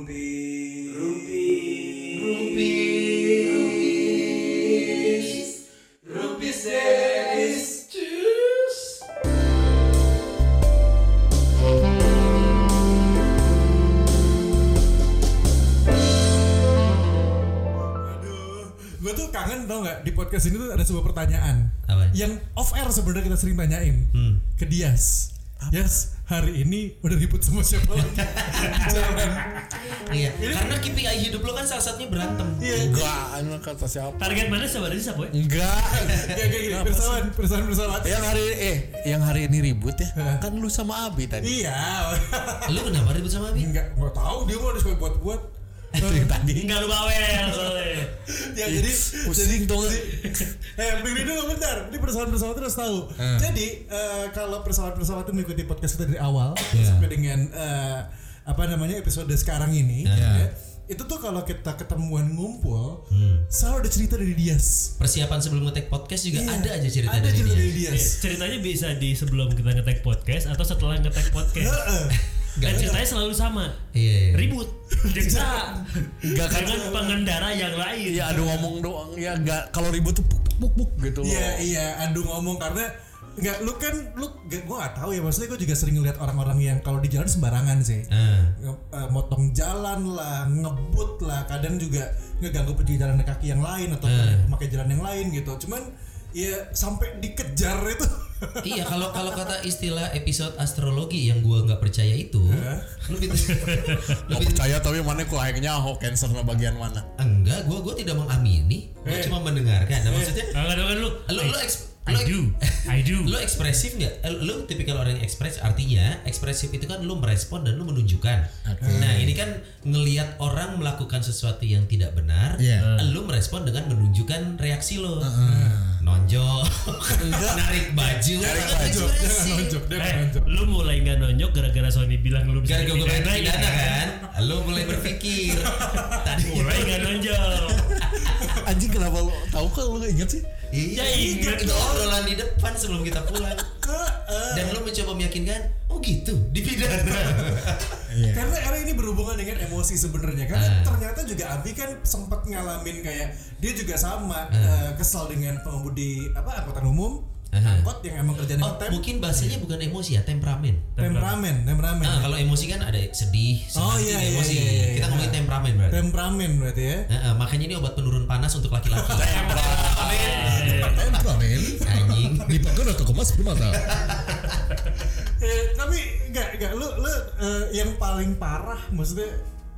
Rumpi. Rumpi. Rumpis. Rumpis. Cus. Aduh, gue tuh kangen tau nggak di podcast ini tuh ada sebuah pertanyaan Apa? yang off air sebenarnya kita sering tanyain Hmm. ke Dias. Yes, hari ini udah ribut sama siapa lagi? Jangan. Iya, karena KPI hidup lo kan salah satunya berantem. Iya. Enggak, anu kata siapa? Target mana sebenarnya siapa ya? Enggak. Kayak kayak gini, persamaan, persamaan, persamaan. yang hari eh yang hari ini ribut ya. Kan lu sama Abi tadi. Iya. Lu kenapa ribut sama Abi? Enggak, nggak tahu dia mau suka buat-buat. Tadi. Enggak lu bawel soalnya. Ya jadi Pusing tuh. Eh, begini dulu bentar. Ini persoalan-persoalan terus tahu. Jadi eh, kalau persoalan-persoalan itu mengikuti podcast kita dari awal sampai dengan eh, apa namanya episode sekarang ini, ya, itu tuh kalau kita ketemuan ngumpul, selalu ada cerita dari Dias. Persiapan sebelum ngetek podcast juga Iya, ada aja cerita ada dari cerita dia. dari Dias. Ceritanya bisa di sebelum kita ngetek podcast atau setelah ngetek podcast. Heeh. Dan ceritanya selalu sama. Iya. Ribut. Jaksa. Enggak kan Dengan pengendara yang lain. ya adu ngomong doang ya enggak kalau ribut tuh puk puk puk gitu loh. Iya iya, adu ngomong karena nggak lu kan lu gak, gue gak tahu ya maksudnya gue juga sering ngeliat orang-orang yang kalau di jalan sembarangan sih Ah. Nge- eh, motong jalan lah ngebut lah kadang juga ngeganggu perjalanan kaki yang lain atau pakai jalan yang lain gitu cuman ya sampai dikejar itu iya, kalau kalau kata istilah episode astrologi yang gua nggak percaya itu, lu gitu. Gak percaya tapi mana kok akhirnya ho cancer na bagian mana? Enggak, gua gua tidak mengamini, gua Eh. cuma mendengarkan. Nah, maksudnya Enggak kan lu. lu lu eks- I lu- do. I do. lu ekspresif nggak? Eh, Lu tipikal orang yang ekspres artinya ekspresif itu kan lu merespon dan lu menunjukkan. Nah ini kan ngelihat orang melakukan sesuatu yang tidak benar, Iya. lu merespon dengan menunjukkan reaksi lo, nonjol, narik baju, Narik baju. jangan ekspresi. nonjok dia Eh, nonjok lu mulai nggak nonyok gara-gara Sony bilang lu bisa Gara-gara dipidana, pidana ya? kan, lu mulai berpikir. Tadi Mulai nggak nonjol. Anjing kenapa lu tahu kan lu inget sih? Iya, Ya, itu dong. obrolan di depan sebelum kita pulang. Dan lu mencoba meyakinkan, oh gitu, dipidana. Iya. karena karena ini berhubungan dengan emosi sebenarnya karena Ah. ternyata juga Abi kan sempat ngalamin kayak dia juga sama eh, kesal dengan pengemudi apa angkutan umum Ah. Angkot yang emang kerjanya Oh, ngetem mungkin bahasanya bukan emosi ya, temperamen. temperamen temperamen Nah, kalau emosi kan ada sedih, Oh, iya, iya, emosi. iya, iya, Kita iya. ngomongin temperamen berarti. temperamen berarti ya Nah, makanya ini obat penurun panas untuk laki-laki. Temperamen Anjing. dipakai atau kemas primata. Eh, tapi enggak enggak lu lu eh, yang paling parah maksudnya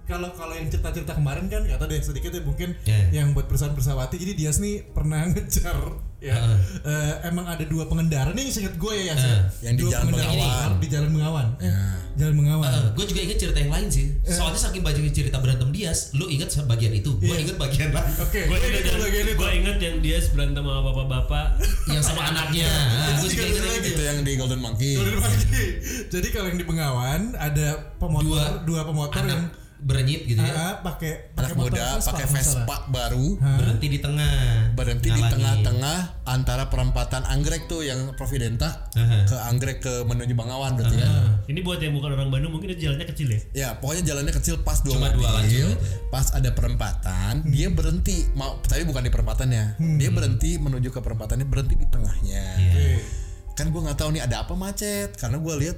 kalau kalau yang cerita-cerita kemarin kan kata deh sedikit ya mungkin Yeah. yang buat perusahaan persawati jadi Dias nih pernah ngejar ya. Eh, emang ada dua pengendara nih inget gue ya ya. Heeh. Yang di dua Jalan Bengawan. motor di jalan Bengawan eh, jalan Bengawan gue juga inget cerita yang lain sih. Soalnya saking banyak cerita berantem Dias, lu inget bagian itu, gue Iya. inget bagian lain. oke Gue gue inget, inget bagian itu gue inget yang dia berantem sama bapak-bapak. yang sama anaknya. Nah, gue juga inget. Itu yang di Golden Monkey. Golden Monkey. jadi kalau yang di Bengawan ada pemotor Dua dua, pemotor yang berenyit gitu ya. ah, pakai Anak pakai motor muda pakai. Vespa baru. Berhenti di tengah. berhenti di Ngalangin. tengah-tengah antara perempatan anggrek tuh yang Providenta Aha. ke anggrek ke menuju Bangawan berarti kan. Ini buat yang bukan orang Bandung mungkin itu jalannya kecil ya. Ya pokoknya jalannya kecil pas dua Cuma dua mobil, lajur aja. pas ada perempatan dia berhenti mau tapi bukan di perempatannya dia berhenti menuju ke perempatannya berhenti di tengahnya Iya. kan gue nggak tahu nih ada apa macet karena gue lihat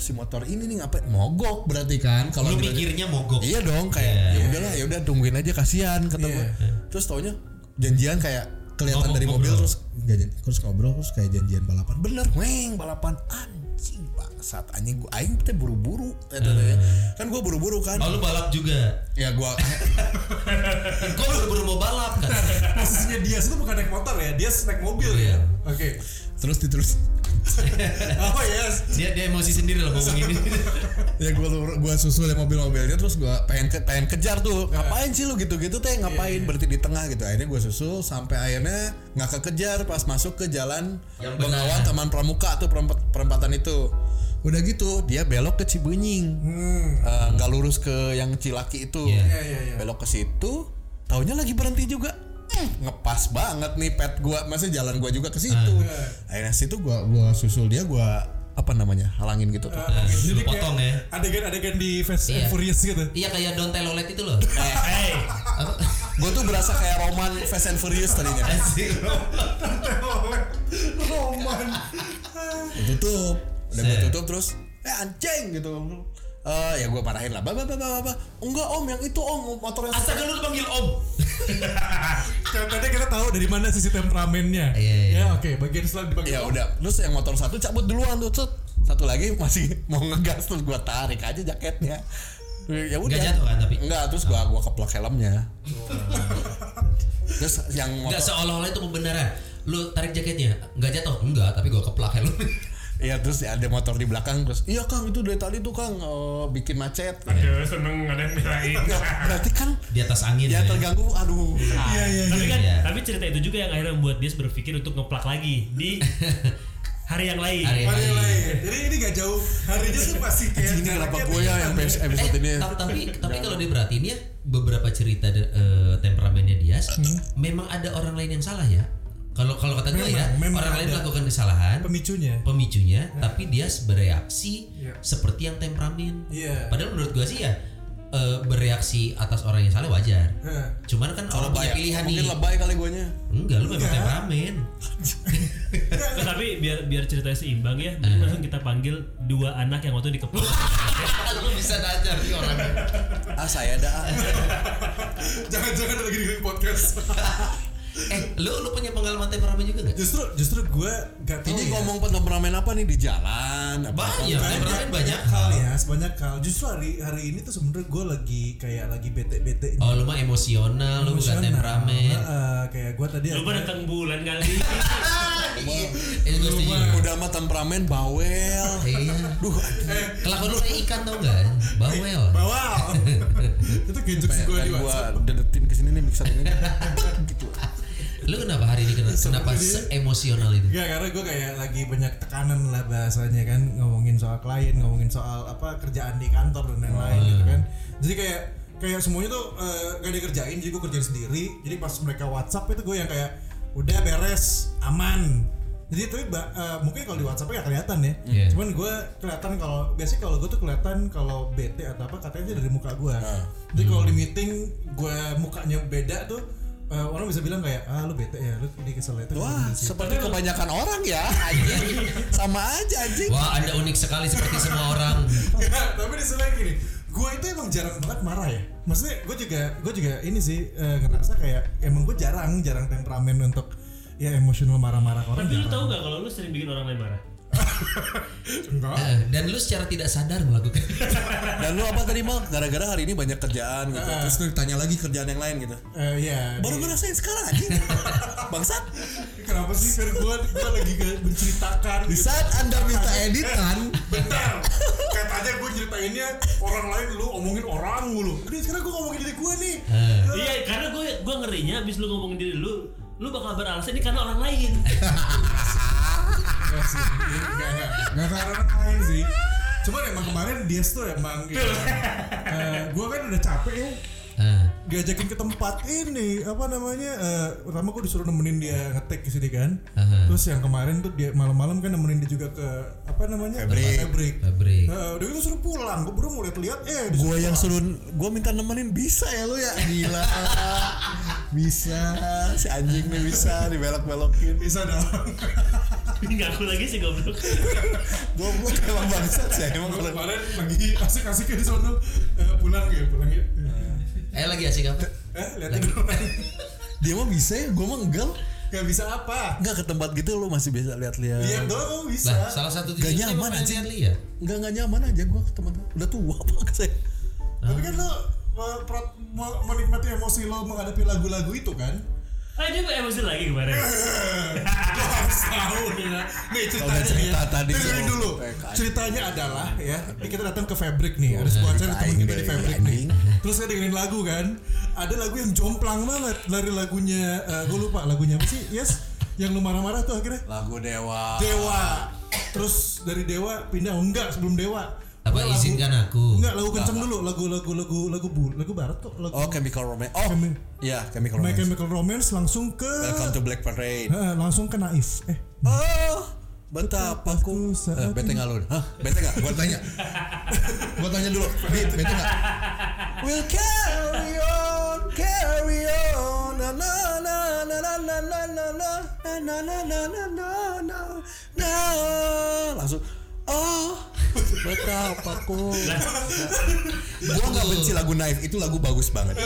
si motor ini nih ngapain mogok berarti kan kalau Lu mikirnya mogok. Iya dong kayak Iya. ya udahlah ya udah tungguin aja kasihan kata gue. Terus taunya janjian kayak kelihatan Ngomong- dari mobil ngobrol. terus nggak terus ngobrol terus kayak janjian balapan. Bener, weng balapan anjing bangsat anjing gue aing teh buru-buru eh, ya. kan gue buru-buru kan. Oh lu balap juga. Ya gue Gue buru-buru mau balap kan. posisinya Dias itu bukan naik motor ya Dias naik mobil Iya. ya oke terus diterus oh yes. Dia dia emosi sendiri loh ngomong ini. ya gue gua susul mobil-mobilnya terus gue pengen ke, pengen kejar tuh. Ngapain sih lu gitu-gitu teh? Ngapain? berhenti di tengah gitu. Akhirnya gue susul sampai akhirnya nggak kekejar pas masuk ke jalan Yang Bengawan. Taman Pramuka tuh perempat- perempatan itu. Udah gitu dia belok ke Cibenying Eh, nggak lurus ke yang Cilaki itu. Iya. Iya, iya, iya. belok ke situ taunya lagi berhenti juga. Hmm, ngepas banget nih pet gua masih jalan gua juga ke situ akhirnya situ gua gua susul dia gua apa namanya halangin gitu tuh. Nah, Jadi lu kayak potong ya. Adegan-adegan di Fast and Iya. Furious gitu. Iya kayak Don Telolet itu loh. Hey, Apa? Gue tuh berasa kayak roman Fast and Furious tadinya. Roman. tutup udah gue tutup terus eh anjing gitu Eh ya gue parahin lah, bapak bapak bapak, enggak om yang itu om motornya Astaga lu panggil Om. Tadi kita tahu dari mana sisi temperamennya. Iya, iya. Ya oke, bagian setelah dipanggil. ya udah, terus yang motor satu cabut duluan tuh, Cet. satu lagi masih mau ngegas terus gue tarik aja jaketnya. Ya udah. Nggak jatuh kan, tapi? Enggak, terus gua gua keplak helmnya. terus yang Enggak motor seolah-olah itu pembenaran. Lu tarik jaketnya, enggak jatuh. Enggak, tapi gua keplak helm. Iya terus ada motor di belakang terus iya Kang itu dari tadi tuh Kang eh, bikin macet. aduh seneng ada yang belain. Enggak, berarti kan Di atas angin. ya ya. terganggu aduh. Iya iya Tapi iya. kan, Iya. tapi cerita itu juga yang akhirnya membuat dia berpikir untuk ngeplak lagi di hari yang lain. Hari Hari lain. lain. Jadi ini gak jauh. Harinya tuh masih kayak Ini kenapa gue ya yang episode ya. ini Eh, ta- tapi tapi kalau diperhatiin ya beberapa cerita de- eh, temperamennya dia memang ada orang lain yang salah ya. Kalau kalau kata gue ya, Memang, orang lain melakukan kesalahan, Pemicunya. pemicunya, tapi dia bereaksi Iya. seperti yang temperamen. Iya. Padahal menurut gue sih ya eh, bereaksi atas orang yang salah wajar. Heeh. Cuman kan orang punya Lebay. pilihan Mungkin nih. lebay kali guanya. Enggak, lu memang Enggak. temperamen. Nah, tapi biar biar ceritanya seimbang ya, Eh. langsung kita panggil dua anak yang waktu dikeplak. lu bisa najar nih orangnya. Ah saya ada. ah. Jangan-jangan lagi di podcast. Eh, lu lu punya pengalaman temperamen juga gak? justru justru gue gak tahu Ini ya. ngomong temperamen apa nih di jalan? Apa? Banyak, temperamen banyak hal ya, sebanyak hal. Justru hari hari ini tuh sebenarnya gue lagi kayak lagi bete-bete. Oh, lu mah emosional, lu bukan temperamen. kayak gue tadi Lu ada- pada tentang bulan kali. Iya, gue setuju. Udah mah temperamen bawel. Iya. Duh, Kelakuan lu kayak ikan tau gak? Bawel. bawal. itu genjok gue gua WhatsApp. dedetin ke sini nih mixer ini. gitu. Lu kenapa hari ini kenapa, kenapa se-emosional itu? Gak, karena gue kayak lagi banyak tekanan lah bahasanya kan ngomongin soal klien, ngomongin soal apa kerjaan di kantor dan lain-lain gitu kan. Jadi kayak kayak semuanya tuh eh, gak dikerjain, jadi gue kerjain sendiri. Jadi pas mereka WhatsApp itu gue yang kayak udah beres, aman. Jadi tapi eh, mungkin kalau di WhatsApp gak kelihatan ya. Iya. Cuman gue kelihatan kalau biasanya kalau gue tuh kelihatan kalau bete atau apa katanya dari muka gue. Jadi kalau di meeting gue mukanya beda tuh eh, orang bisa bilang kayak ah lu bete ya, lu di kesel itu. Wah, seperti kebanyakan orang ya. Anjing. Sama aja anjing. Wah, Anda unik sekali seperti semua orang. Tapi di selain gini gue itu emang jarang banget marah ya maksudnya gue juga gue juga ini sih eh, ngerasa kayak emang gue jarang jarang temperamen untuk ya emosional marah-marah orang Tapi lu tahu nggak kalau lu sering bikin orang lain marah? Enggak Eh, Dan lu secara tidak sadar melakukan. Dan lu apa tadi mal? Gara-gara hari ini banyak kerjaan gitu. Terus lu ditanya lagi kerjaan yang lain gitu. Eh, ya Baru di- ngerasain sekarang anjing. Bangsat. kenapa sih karena gue gue lagi menceritakan Di gitu. saat Anda minta editan, bentar katanya gue ceritainnya orang lain lu omongin orang mulu ini sekarang gue ngomongin diri gue nih Iya, karena gue gue ngerinya abis lu ngomongin diri lu, lu bakal beralasan ini karena orang lain. Enggak karena lain sih. Cuman emang kemarin dia tuh emang gitu. Eh, gua kan udah capek ya Eh, diajakin ke tempat ini apa namanya eh, pertama gue disuruh nemenin dia ngetek di sini kan Aha. terus yang kemarin tuh dia malam-malam kan nemenin dia juga ke apa namanya Fabrik. Fabrik. Fabrik. Eh, udah gitu suruh pulang gue baru mau lihat-lihat eh gue yang pulang. suruh gue minta nemenin bisa ya lu ya gila bisa si anjing nih bisa dibelok-belokin bisa dong Ngaku lagi sih goblok. goblok emang bangsat sih emang kemarin lagi asik-asik di sono Eh, pulang ya pulang ya eh lagi asik apa? eh liatin orang dia mah bisa ya gue mah enggak. Gak bisa apa? Enggak ke tempat gitu lu masih bisa lihat-lihat. Lihat doang bisa. Lah, salah satu Gak tujuannya nyaman, pengen lihat. enggak enggak nyaman aja gue ke tempat udah tua banget saya. Tapi kan lo menikmati emosi lo menghadapi lagu-lagu itu kan? Ah dia kok emosi lagi kemarin. Lo harus tahu nih ya. Nih ceritanya cerita ya. tadi Dengerin tuh. dulu. Eh. Ceritanya adalah ya, kita datang ke Fabrik nih. Ada sebuah acara temen kita di Fabrik nih. Terus saya dengerin lagu kan. Ada lagu yang jomplang banget dari lagunya gue lupa lagunya apa sih? Yes. Yang lu marah-marah tuh akhirnya lagu dewa Dewa. Terus dari Dewa pindah oh, enggak sebelum Dewa. Apa lagu- izinkan aku? Enggak, lagu kenceng dulu, lagu lagu lagu lagu bu, lagu barat kok, lagu oh chemical romance oh Chemi- iya chemical My romance Chemical Romance langsung ke welcome to black parade Heeh, langsung ke Naif. Eh, oh betapa ku eh, bete nggak hah bete nggak gua tanya gua tanya dulu Dit, bete nggak we'll carry on carry on na na na na na na na na na na na na na na na na na langsung oh betapa ku gua nggak benci lagu naif itu lagu bagus banget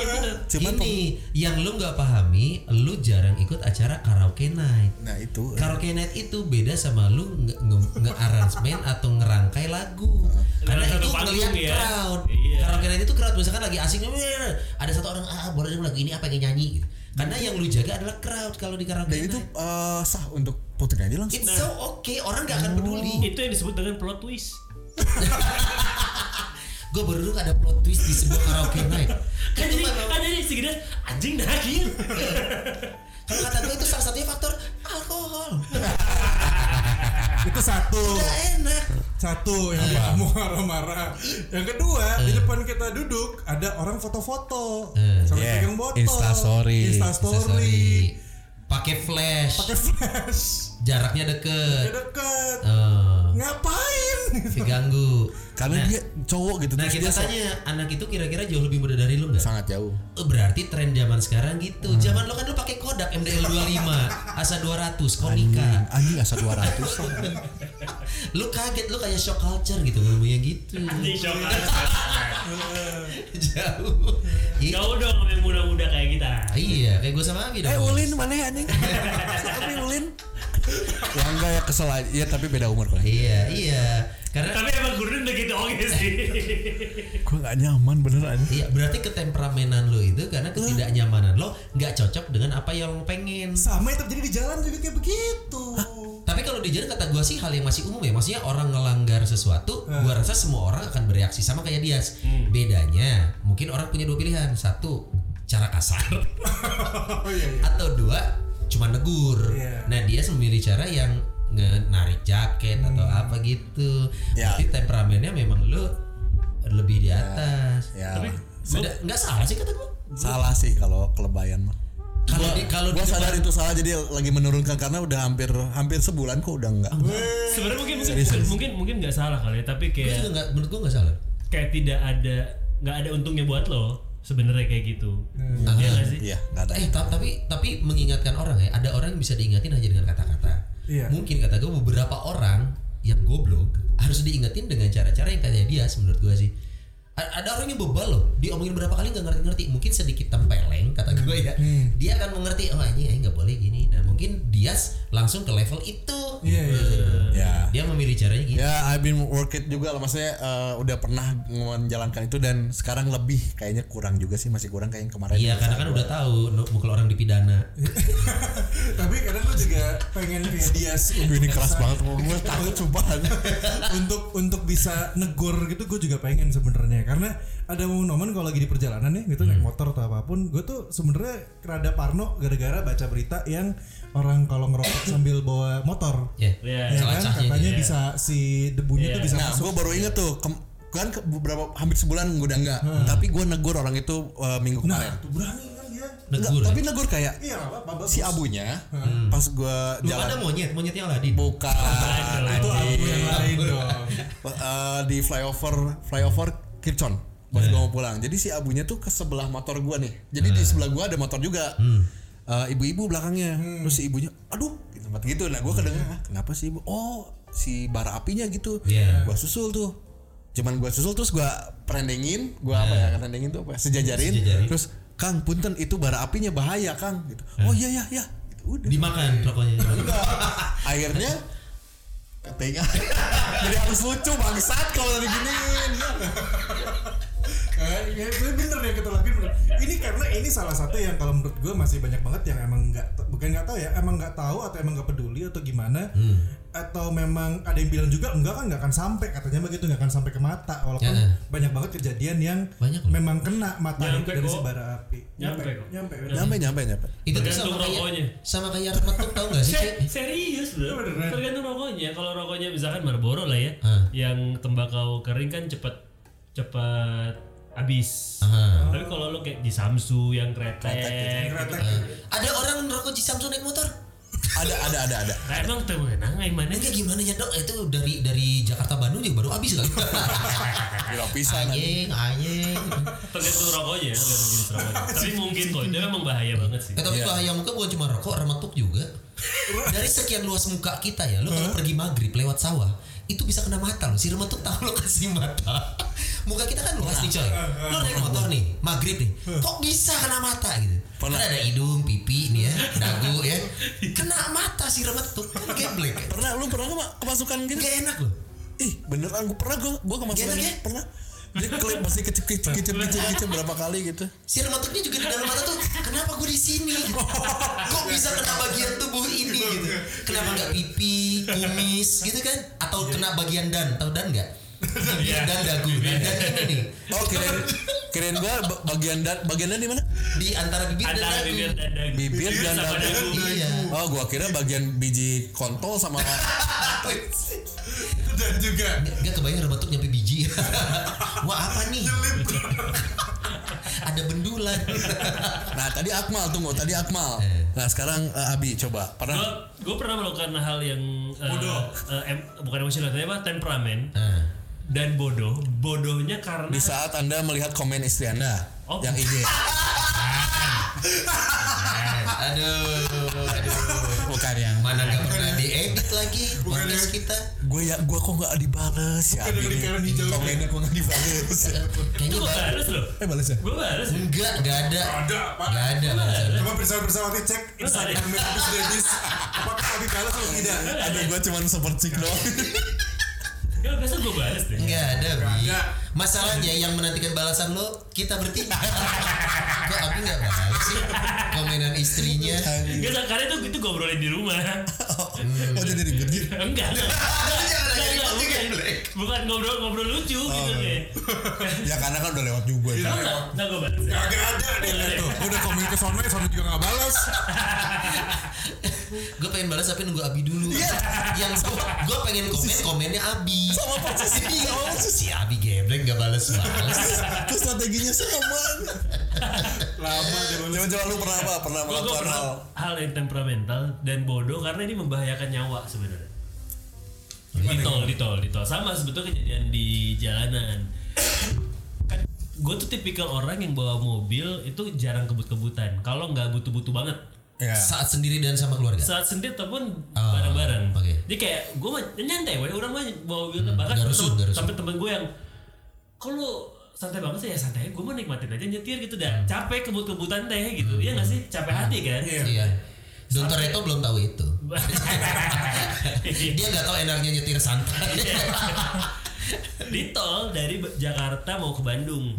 cuman ini yang lu nggak pahami, lu jarang ikut acara karaoke night. nah itu Karaoke night itu beda sama lu nge- nge- nge-arrangement atau ngerangkai lagu. Karena itu ngeliat ya. crowd. Iya. Karaoke night itu crowd misalkan lagi asing "Wih, ada satu orang ah baru lagu ini apa yang nyanyi gitu. Karena yang lu jaga adalah crowd kalau di karaoke dan itu eh, sah untuk puterin aja langsung It's so okay, orang gak akan peduli. Itu yang disebut dengan plot twist. Gue baru dulu ada plot twist di sebuah karaoke night. Kan jadi kan jadi si Gidas anjing kieu. Kalau kata gue itu salah satunya faktor alkohol. Itu satu. Gak enak. Satu yang bikin kamu marah-marah. Yang kedua, di depan kita duduk ada orang foto-foto. Sampai Yeah, pegang botol. Instastory. Instastory. Pakai flash. Pakai flash. Jaraknya deket. Udah deket. Eh, Ngapain? Diganggu. karena Nah, dia cowok gitu Nah kita dia so- tanya anak itu kira-kira jauh lebih muda dari lu nggak? sangat jauh Oh, berarti tren zaman sekarang gitu. Zaman lo kan lu pakai Kodak MDL 25, Asa 200, Konica. anjing asa 200 Lu kaget lu kayak shock culture gitu ngomongnya gitu. Anjing shock Jauh. Iya. Kau dong yang muda-muda kayak kita. Iya, kayak gue sama Abi dong. eh Ulin mana ya anjing tapi Ulin ya enggak ya kesel aja ya tapi beda umur kalau Iya, iya. Karena Tapi emang Gurdun udah gitu oke sih. gue gak nyaman beneran Iya, berarti ketemperamenan lo itu karena ketidaknyamanan lo nggak cocok dengan apa yang lo pengen. Sama yang terjadi di jalan juga kayak begitu. Tapi kalau di jalan kata gua sih hal yang masih umum ya. Maksudnya orang ngelanggar sesuatu, gua rasa semua orang akan bereaksi sama kayak dia. Bedanya mungkin orang punya dua pilihan. Satu, cara kasar. Oh iya iya. Atau dua, cuma negur. Iya. Nah, dia memilih cara yang narik jaket atau apa gitu. Ya. Tapi temperamennya memang lu lebih di atas. ya Sudah nggak salah sih kata gua. salah sih kalau kelebayan mah Kalau di kalau gue di sadar depan- itu salah jadi lagi menurunkan karena udah hampir hampir sebulan kok udah enggak Sebenarnya mungkin mungkin mungkin mungkin mungkin nggak salah kali ya, tapi Gua juga kayak menurut gua nggak salah. kayak tidak ada nggak ada untungnya buat lo sebenarnya kayak gitu. Iya nggak sih? iya nggak ada Eh ta- tapi tapi mengingatkan orang ya, ada orang yang bisa diingatin hanya dengan kata-kata. Iya. Mungkin kata gue beberapa orang yang goblok harus diingetin dengan cara-cara yang kayak dia menurut gue sih. A- ada orang yang bebal loh, diomongin berapa kali nggak ngerti-ngerti. Mungkin sedikit tempeleng kata gue ya. Dia akan mengerti, oh ini ini nggak boleh gini. Nah mungkin dia langsung ke level itu. Iya iya. iya. ya Dia memilih caranya gitu. Ya, I've been work it juga lah. Maksudnya eh, udah pernah menjalankan itu dan sekarang lebih kayaknya kurang juga sih, masih kurang kayak yang kemarin. Iya, karena kan udah tahu mukul orang dipidana. Tapi kadang gue juga pengen kayak dia sih. Ini keras banget gue takut sumpah. untuk untuk bisa negor gitu gue juga pengen sebenarnya karena ada momen-momen kalau lagi di perjalanan nih gitu naik motor atau apa pun gue tuh sebenarnya rada parno gara-gara baca berita yang orang kalau ngerokok sambil bawa motor Ya, Iya. ya kan katanya dia. bisa si debunya Iya. tuh bisa Nah, masuk gue baru inget tuh, kan ke- beberapa hampir sebulan gue udah enggak. Tapi gue negur orang itu eh, minggu nah kemarin. tuh berani kan dia Negur. tapi negur kayak iya bagus. si abunya pas gue Lu jalan ada monyet, monyetnya Aladin. bukan itu abu yang lain dong Eh, di flyover flyover Kircon pas gue mau pulang. Jadi si abunya tuh ke sebelah motor gua nih. Jadi di sebelah gua ada motor juga. Eh, ibu-ibu belakangnya. Terus si ibunya aduh di tempat gitu. Nah gua kedengeran "Ah, kenapa sih ibu? Oh si bara apinya gitu. Iya. gua susul tuh. Cuman gua susul terus gua prendengin gua apa ya prendengin tuh apa ya, sejajarin. Sejajarin. terus Kang punten itu bara apinya bahaya Kang gitu. Oh iya iya iya. Gitu, udah. Dimakan rokoknya. akhirnya katanya jadi harus lucu bangsat kalau diginiin ya, itu bener ya kata Lagi bener. Ini karena ini salah satu yang kalau menurut gue masih banyak banget yang emang nggak bukan nggak tahu ya, emang nggak tahu atau emang nggak peduli atau gimana, atau memang ada yang bilang juga enggak kan nggak akan sampai katanya begitu nggak akan sampai ke mata, walaupun Ya. banyak banget kejadian yang Banyak loh. memang kena mata Nyampe dari kok. si bara api. Nyampe kok. nyampe. bener. nyampe nyampe nyampe Itu tuh sama kayak rokoknya. sama kayak remetuk tau gak sih? Serius Beneran. tergantung rokoknya kalau rokoknya misalkan Marlboro lah ya yang tembakau kering kan cepet cepet habis Aha. tapi kalau lo kayak di Samsu yang kretek, Kretek. Ada orang ngerokok di Samsung naik motor. Ada ada ada ada. Nah, emang tuh menang mana? Ini kayak gimana ya dok? Itu dari dari Jakarta Bandung juga baru habis kali. Gila pisan. anjing, anjing. Tergantung rokoknya, ya, tergantung jenis rokoknya. Tapi mungkin kok itu memang bahaya banget sih. Eh, tapi Iya. bahaya muka bukan cuma rokok, rematuk juga. Dari sekian luas muka kita ya, lo kalau pergi maghrib lewat sawah, itu bisa kena mata lo. Si rematuk tahu lo kasih mata. Muka kita kan luas nih coy. Lo naik motor nih, maghrib nih, kok bisa kena mata gitu? Pernah. Kan ada hidung, pipi nih ya, dagu ya. Kena mata si rematuk, kan geblek. ya. Pernah lu pernah nggak kemasukan gitu? Gak enak loh. Ih beneran gue pernah gue gue kemasukan Enak ya? gitu. pernah. Dia klip masih kecip kecip kecip kecip kecip berapa kali gitu. si rematuknya juga di dalam mata tuh kenapa gue di sini? Gitu. kok bisa kena bagian tubuh ini gitu? Kenapa nggak pipi kumis gitu kan? Atau kena bagian dan? Tahu dan nggak? Bibir dan dagu dan dan ini nih. Oh kirain kirain gue bagian dan bagiannya di mana? di antara bibir dan dagu. bibir dan dagu. Bibir dan sama dagu. iya. Oh gua kira bagian biji kontol sama Dan juga. Gak kebayang rematuk nyampe biji Wah apa nih Ada bendulan Nah tadi Akmal tunggu tadi Akmal. Eh. Nah sekarang eh, Abi coba Gue pernah gue pernah melakukan hal yang eh, Bodoh. eh, em- bukan emosional tapi apa temperamen Nah, dan bodoh. Bodohnya karena di saat anda melihat komen istri anda Oh. yang IG Aduh Aduh bukan yang Mana lagi Bukan Podcast yang- kita. gue ya gue kok nggak dibales ya komennya kok nggak dibales? Kayaknya balas loh. eh balas ya? Gue balas. Enggak, gak ada. Ada, Pak. Gak ada. Coba pesawat-pesawatnya cek Instagramnya Habis Dennis Apakah Abi balas atau tidak? ada. Gue cuman super chick doang Ya biasa gue balas deh. Enggak ada, Bi. Masalahnya yang menantikan balasan lo kita bertiga. Kok Abi nggak balas sih komenan istrinya? Enggak, karena itu itu gue obrolin di rumah. oh jadi ribet gitu Enggak. Enggak, enggak, bukan. ngobrol-ngobrol lucu gitu kayak. ya karena kan udah lewat juga ya Enggak, enggak gue balas. Kagak ada Tuh, Udah komen ke sono Sono juga gak balas Gue pengen balas tapi nunggu Abi dulu. Yang gue gue pengen komen komennya Abi. sama posisi Iya, si Abi geblek nggak balas balas. Terus strateginya sama Lama dia coba coba lu pernah apa pernah melakukan pernah hal hal yang temperamental dan bodoh karena ini membahayakan nyawa sebenarnya. Di tol, di tol, di tol. Sama sebetulnya kejadian di jalanan. kan gue tuh tipikal orang yang bawa mobil itu jarang kebut-kebutan. Kalau nggak butuh-butuh banget. Ya Saat sendiri dan sama keluarga. Saat sendiri ataupun Oh, bareng-bareng. oke. Jadi kayak gue mah nyantai, we. orang mah bawa mobil bahkan nggak rusut, temen- nggak rusut. sampai temen gue yang kalau santai banget sih ya santai gue mah nikmatin aja nyetir gitu dah capek kebut-kebutan teh gitu iya nggak sih capek hati kan Iya. Don Toretto belum tahu itu. Dia nggak tahu enaknya nyetir santai. di tol dari Jakarta mau ke Bandung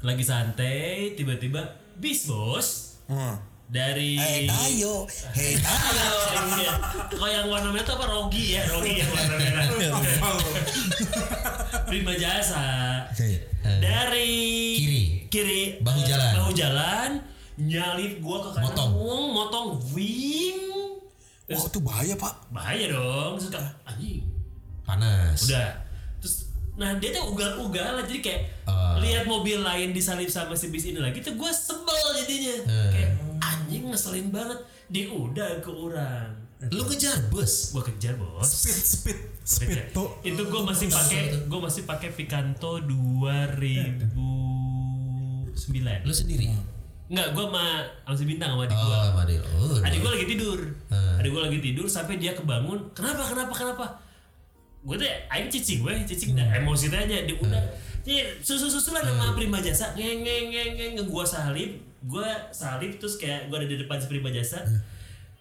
lagi santai tiba-tiba bis bos Hmm. Dari Hey ayo, hey Ayo, iya. Kok yang warna merah itu apa Rogi ya Rogi yang warna merah Prima Jasa Oke. dari Kiri. kiri Bahu eh, jalan. bahu jalan nyalip gua ke kanan Motong. motong motong wing Wah itu bahaya pak. bahaya dong kayak, anjing Panas. udah terus nah dia tuh ugal-ugal jadi kayak Ah. lihat mobil lain disalip sama si bis ini lagi tuh gue sebel jadinya Eh. kayak ngeselin banget. Dia udah ke orang. Lu ngejar bus. gue kejar bos. Speed Speed Speed tuh. Itu gue masih pakai gue masih pakai Picanto 2009 Lu sendiri. Enggak, gue sama Angsi Bintang sama adik gue Oh, Madil. Oh, adik gue lagi tidur. Hmm. adik gue lagi tidur sampai dia kebangun. Kenapa kenapa kenapa? Gue tuh aing cicing gue cicing. Dah emosi teh aja dia udah. Jadi susu susulan sama prima jasa. Ngeng ngeng ngeng ngeng gue salib gue salib terus kayak gue ada di depan si prima jasa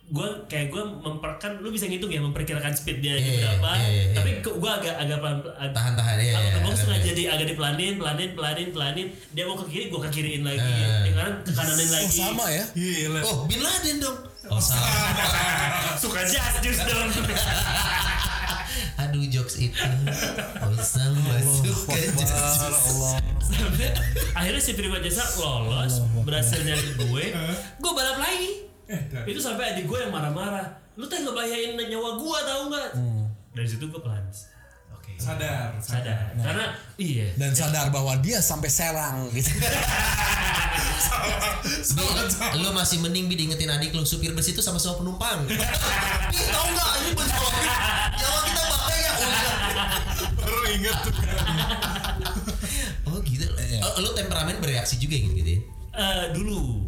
gue kayak gue memperkan lu bisa ngitung ya memperkirakan speed dia Iya, berapa iya, iya, iya. tapi gue agak agak pelan ag- Tahan-tahan ya. Aku ya, tembok ada- sengaja jadi agak dipelanin, pelanin, pelanin, pelanin. Dia mau ke kiri, gue ke kiriin lagi. Eh. Ya kan ke kananin Oh lagi. sama ya. Gila Oh, Bin Laden dong. Oh, salah. Suka jazz just dong. Aduh, jokes itu. Oh, sama jazz. Allah. Sampai akhirnya si Prima Jasa lolos, berhasil nyari gue. Gue balap lagi. Itu sampai adik gue yang marah-marah. Lu teh ngebahayain nyawa gue tau nggak? Dari situ gue pelan. Oke. Sadar Sadar. Karena iya. Dan sadar bahwa dia sampai Serang gitu. Bi, lu masih mending bi diingetin adik lu supir bus itu sama semua penumpang. Bi tahu nggak ini penjawab inget tuh. Oh gitu. Oh, lu temperamen bereaksi juga gitu, gitu ya. Eh, dulu,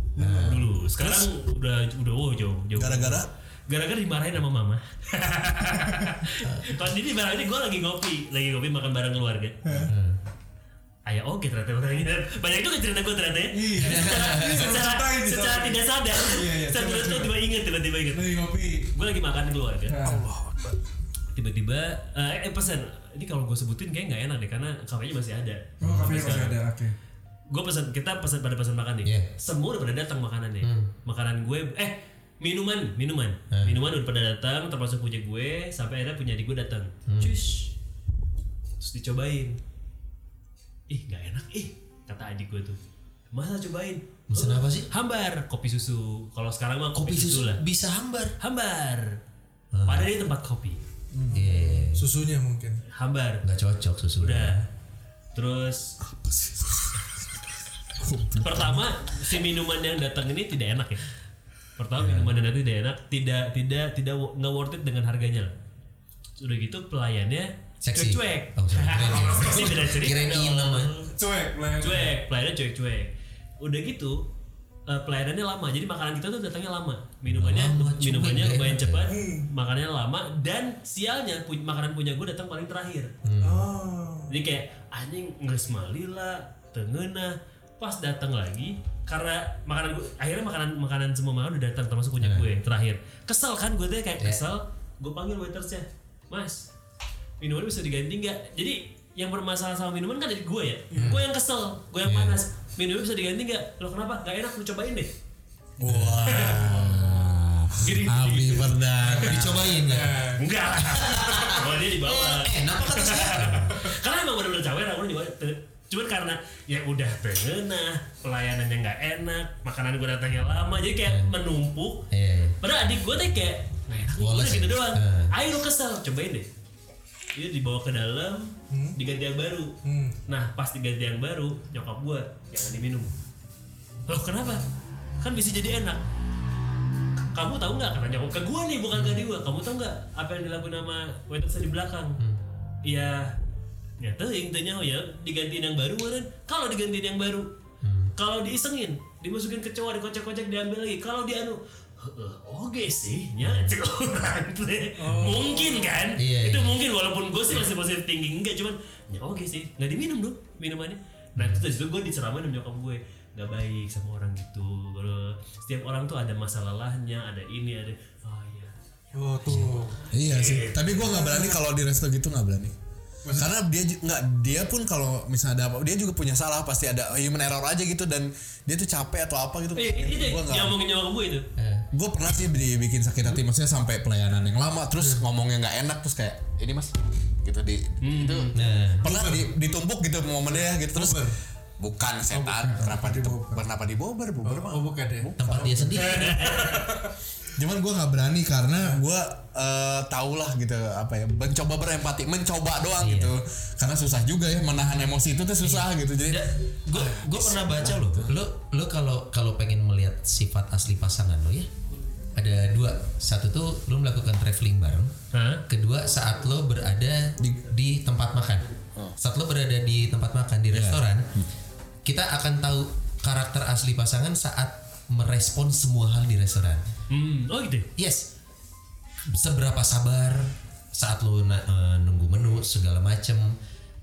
dulu. Sekarang udah udah wow jauh jauh. Gara-gara Gara-gara dimarahin sama mama. Kalau ini dimarahin gue lagi ngopi, lagi ngopi makan bareng keluarga. Ayah oke ternyata orangnya banyak juga cerita gue ternyata ya. secara ceritain, secara tidak sadar. Iya, iya, Saya tiba-tiba inget tiba-tiba inget. Lagi ngopi. Gue lagi makan di keluarga. Allah. Tiba-tiba eh, eh pesan. Ini kalau gue sebutin kayak nggak enak deh karena kafenya masih ada. Oh, kafenya masih ada. Oke. gue pesan kita pesan pada pesan makan nih. Iya. semua udah pada datang makanannya. Makanan gue eh minuman minuman. Minuman udah pada datang termasuk punya gue sampai akhirnya punya adik gue datang. Cus. Terus dicobain. Ih nggak enak ih kata adik gue tuh. Masa cobain? Pesan "Oh, apa sih?" hambar kopi susu. Kalau sekarang mah Kopi susu lah. bisa hambar. hambar. Padahal ini tempat kopi Iya. Susunya mungkin. hambar Nggak cocok susu. udah terus pertama si minuman yang datang ini tidak enak ya pertama minuman yang datang tidak enak tidak tidak tidak nggak worth it dengan harganya lah sudah gitu pelayannya Seksi. cuek Oh, sorry, keren seksi beda cerita Kirain dong. ilem. Cuek, pelayan. cuek pelayannya cuek cuek udah gitu eh, pelayanannya lama. Jadi makanan kita tuh datangnya lama. Minumannya Lama, minumannya lumayan enak cepat makanannya lama dan sialnya pu- makanan punya gue datang paling terakhir. Oh. jadi kayak anjing nggak semali lah tengena pas datang lagi karena makanan gue akhirnya makanan makanan semua makanan udah datang termasuk punya gue terakhir. Kesel kan gue tuh kayak kesel gue panggil waitersnya mas minuman bisa diganti nggak? Jadi yang bermasalah sama minuman kan dari gue ya. Gue yang kesel gue yang panas minuman bisa diganti nggak lo kenapa nggak enak lu cobain deh Wah. gini Abi Perdana. Dicobain ya. enggak oh dia dibawa Eh, enak apa kata saya? karena emang bener-bener cawer aku juga cuman karena ya udah tengena pelayanannya nggak enak makanan gue datangnya lama jadi kayak menumpuk Iya. padahal adik gue tuh kayak nggak enak nih, Woles udah gitu ya? doang Eh. ayo lu kesel cobain deh dia dibawa ke dalam diganti yang baru. Hmm. nah pas diganti yang baru nyokap gue jangan diminum. Loh kenapa? Kan bisa jadi enak. Kamu tahu nggak karena nyokap ke gue nih bukan ke gue kamu tahu nggak apa yang dilakuin sama waiters di belakang? Iya, ya tuh intinya oh ya digantiin yang baru kan kalau digantiin yang baru kalau diisengin dimasukin ke cowok dikocek-kocek diambil lagi. Kalau di anu "Heeh, oke sih nya cek orang teh. mungkin kan Iya, itu iya. mungkin walaupun gue sih masih positif tinggi enggak cuman ya oke sih nggak diminum dong minumannya nah itu dari situ gue diceramain sama nyokap gue nggak baik sama orang gitu kalau setiap orang tuh ada masa lelahnya ada ini ada oh iya Oh tuh. Iya sih. Tapi gua nggak berani kalau di resto gitu nggak berani. Karena dia nggak dia pun kalau misalnya ada apa dia juga punya salah pasti ada human error aja gitu dan dia tuh capek atau apa gitu. eh, ini deh Gua nggak. yang ngomongin nyokap gue itu Gue pernah sih dibikin sakit hati maksudnya sampai pelayanan yang lama terus ngomongnya nggak enak terus kayak ini mas gitu di itu Nah, pernah di- ditumpuk gitu momennya gitu terus Bober. Bukan setan kenapa di kenapa di bober bober mah. Oh bukan ya. tempat dia sendiri. cuman gue nggak berani karena gue eh tau lah gitu apa ya mencoba berempati mencoba doang Iya. gitu. Karena susah juga ya menahan emosi itu tuh susah gitu jadi gue gue pernah baca loh lo lo kalau kalau pengen melihat sifat asli pasangan lo ya ada dua. Satu tuh lo melakukan traveling bareng. Hah? kedua saat lo berada di, di tempat makan. Saat lo berada di tempat makan di restoran kita akan tahu karakter asli pasangan saat merespon semua hal di restoran Hmm, oh gitu. yes seberapa sabar saat lo eh, nunggu menu segala macem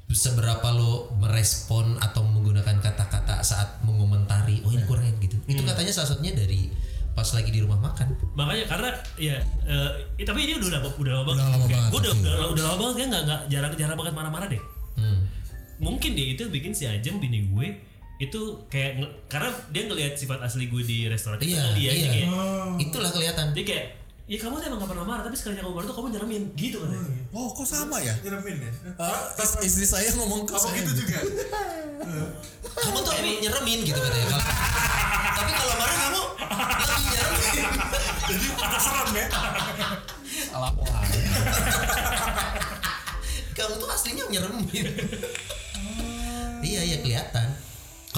seberapa lo merespon atau menggunakan kata-kata saat mengomentari oh ini kurang gitu itu katanya salah satunya dari pas lagi di rumah makan Makanya karena ya eh, eh, tapi ini udah lama udah lama banget. lama banget, Gue udah, udah udah lama banget kan nggak nggak jarang jarang banget marah-marah deh. hmm. Mungkin dia itu bikin si Ajeng bini gue itu kayak nge- karena dia ngelihat sifat asli gue di restoran itu iya kan dia aja iya. kayak itulah kelihatan. dia kayak ya kamu tuh emang gak pernah marah tapi sekali kamu marah tuh kamu nyeremin gitu kan oh kok sama ya? Nyeremin ya. Ah, is- istri saya ngomong ke saya gitu juga? kamu tuh emang nyeremin gitu katanya. Kalau- tapi kalau marah kamu lebih nyeremin Jadi serem ya. salah wah kamu tuh aslinya nyeremin iya iya kelihatan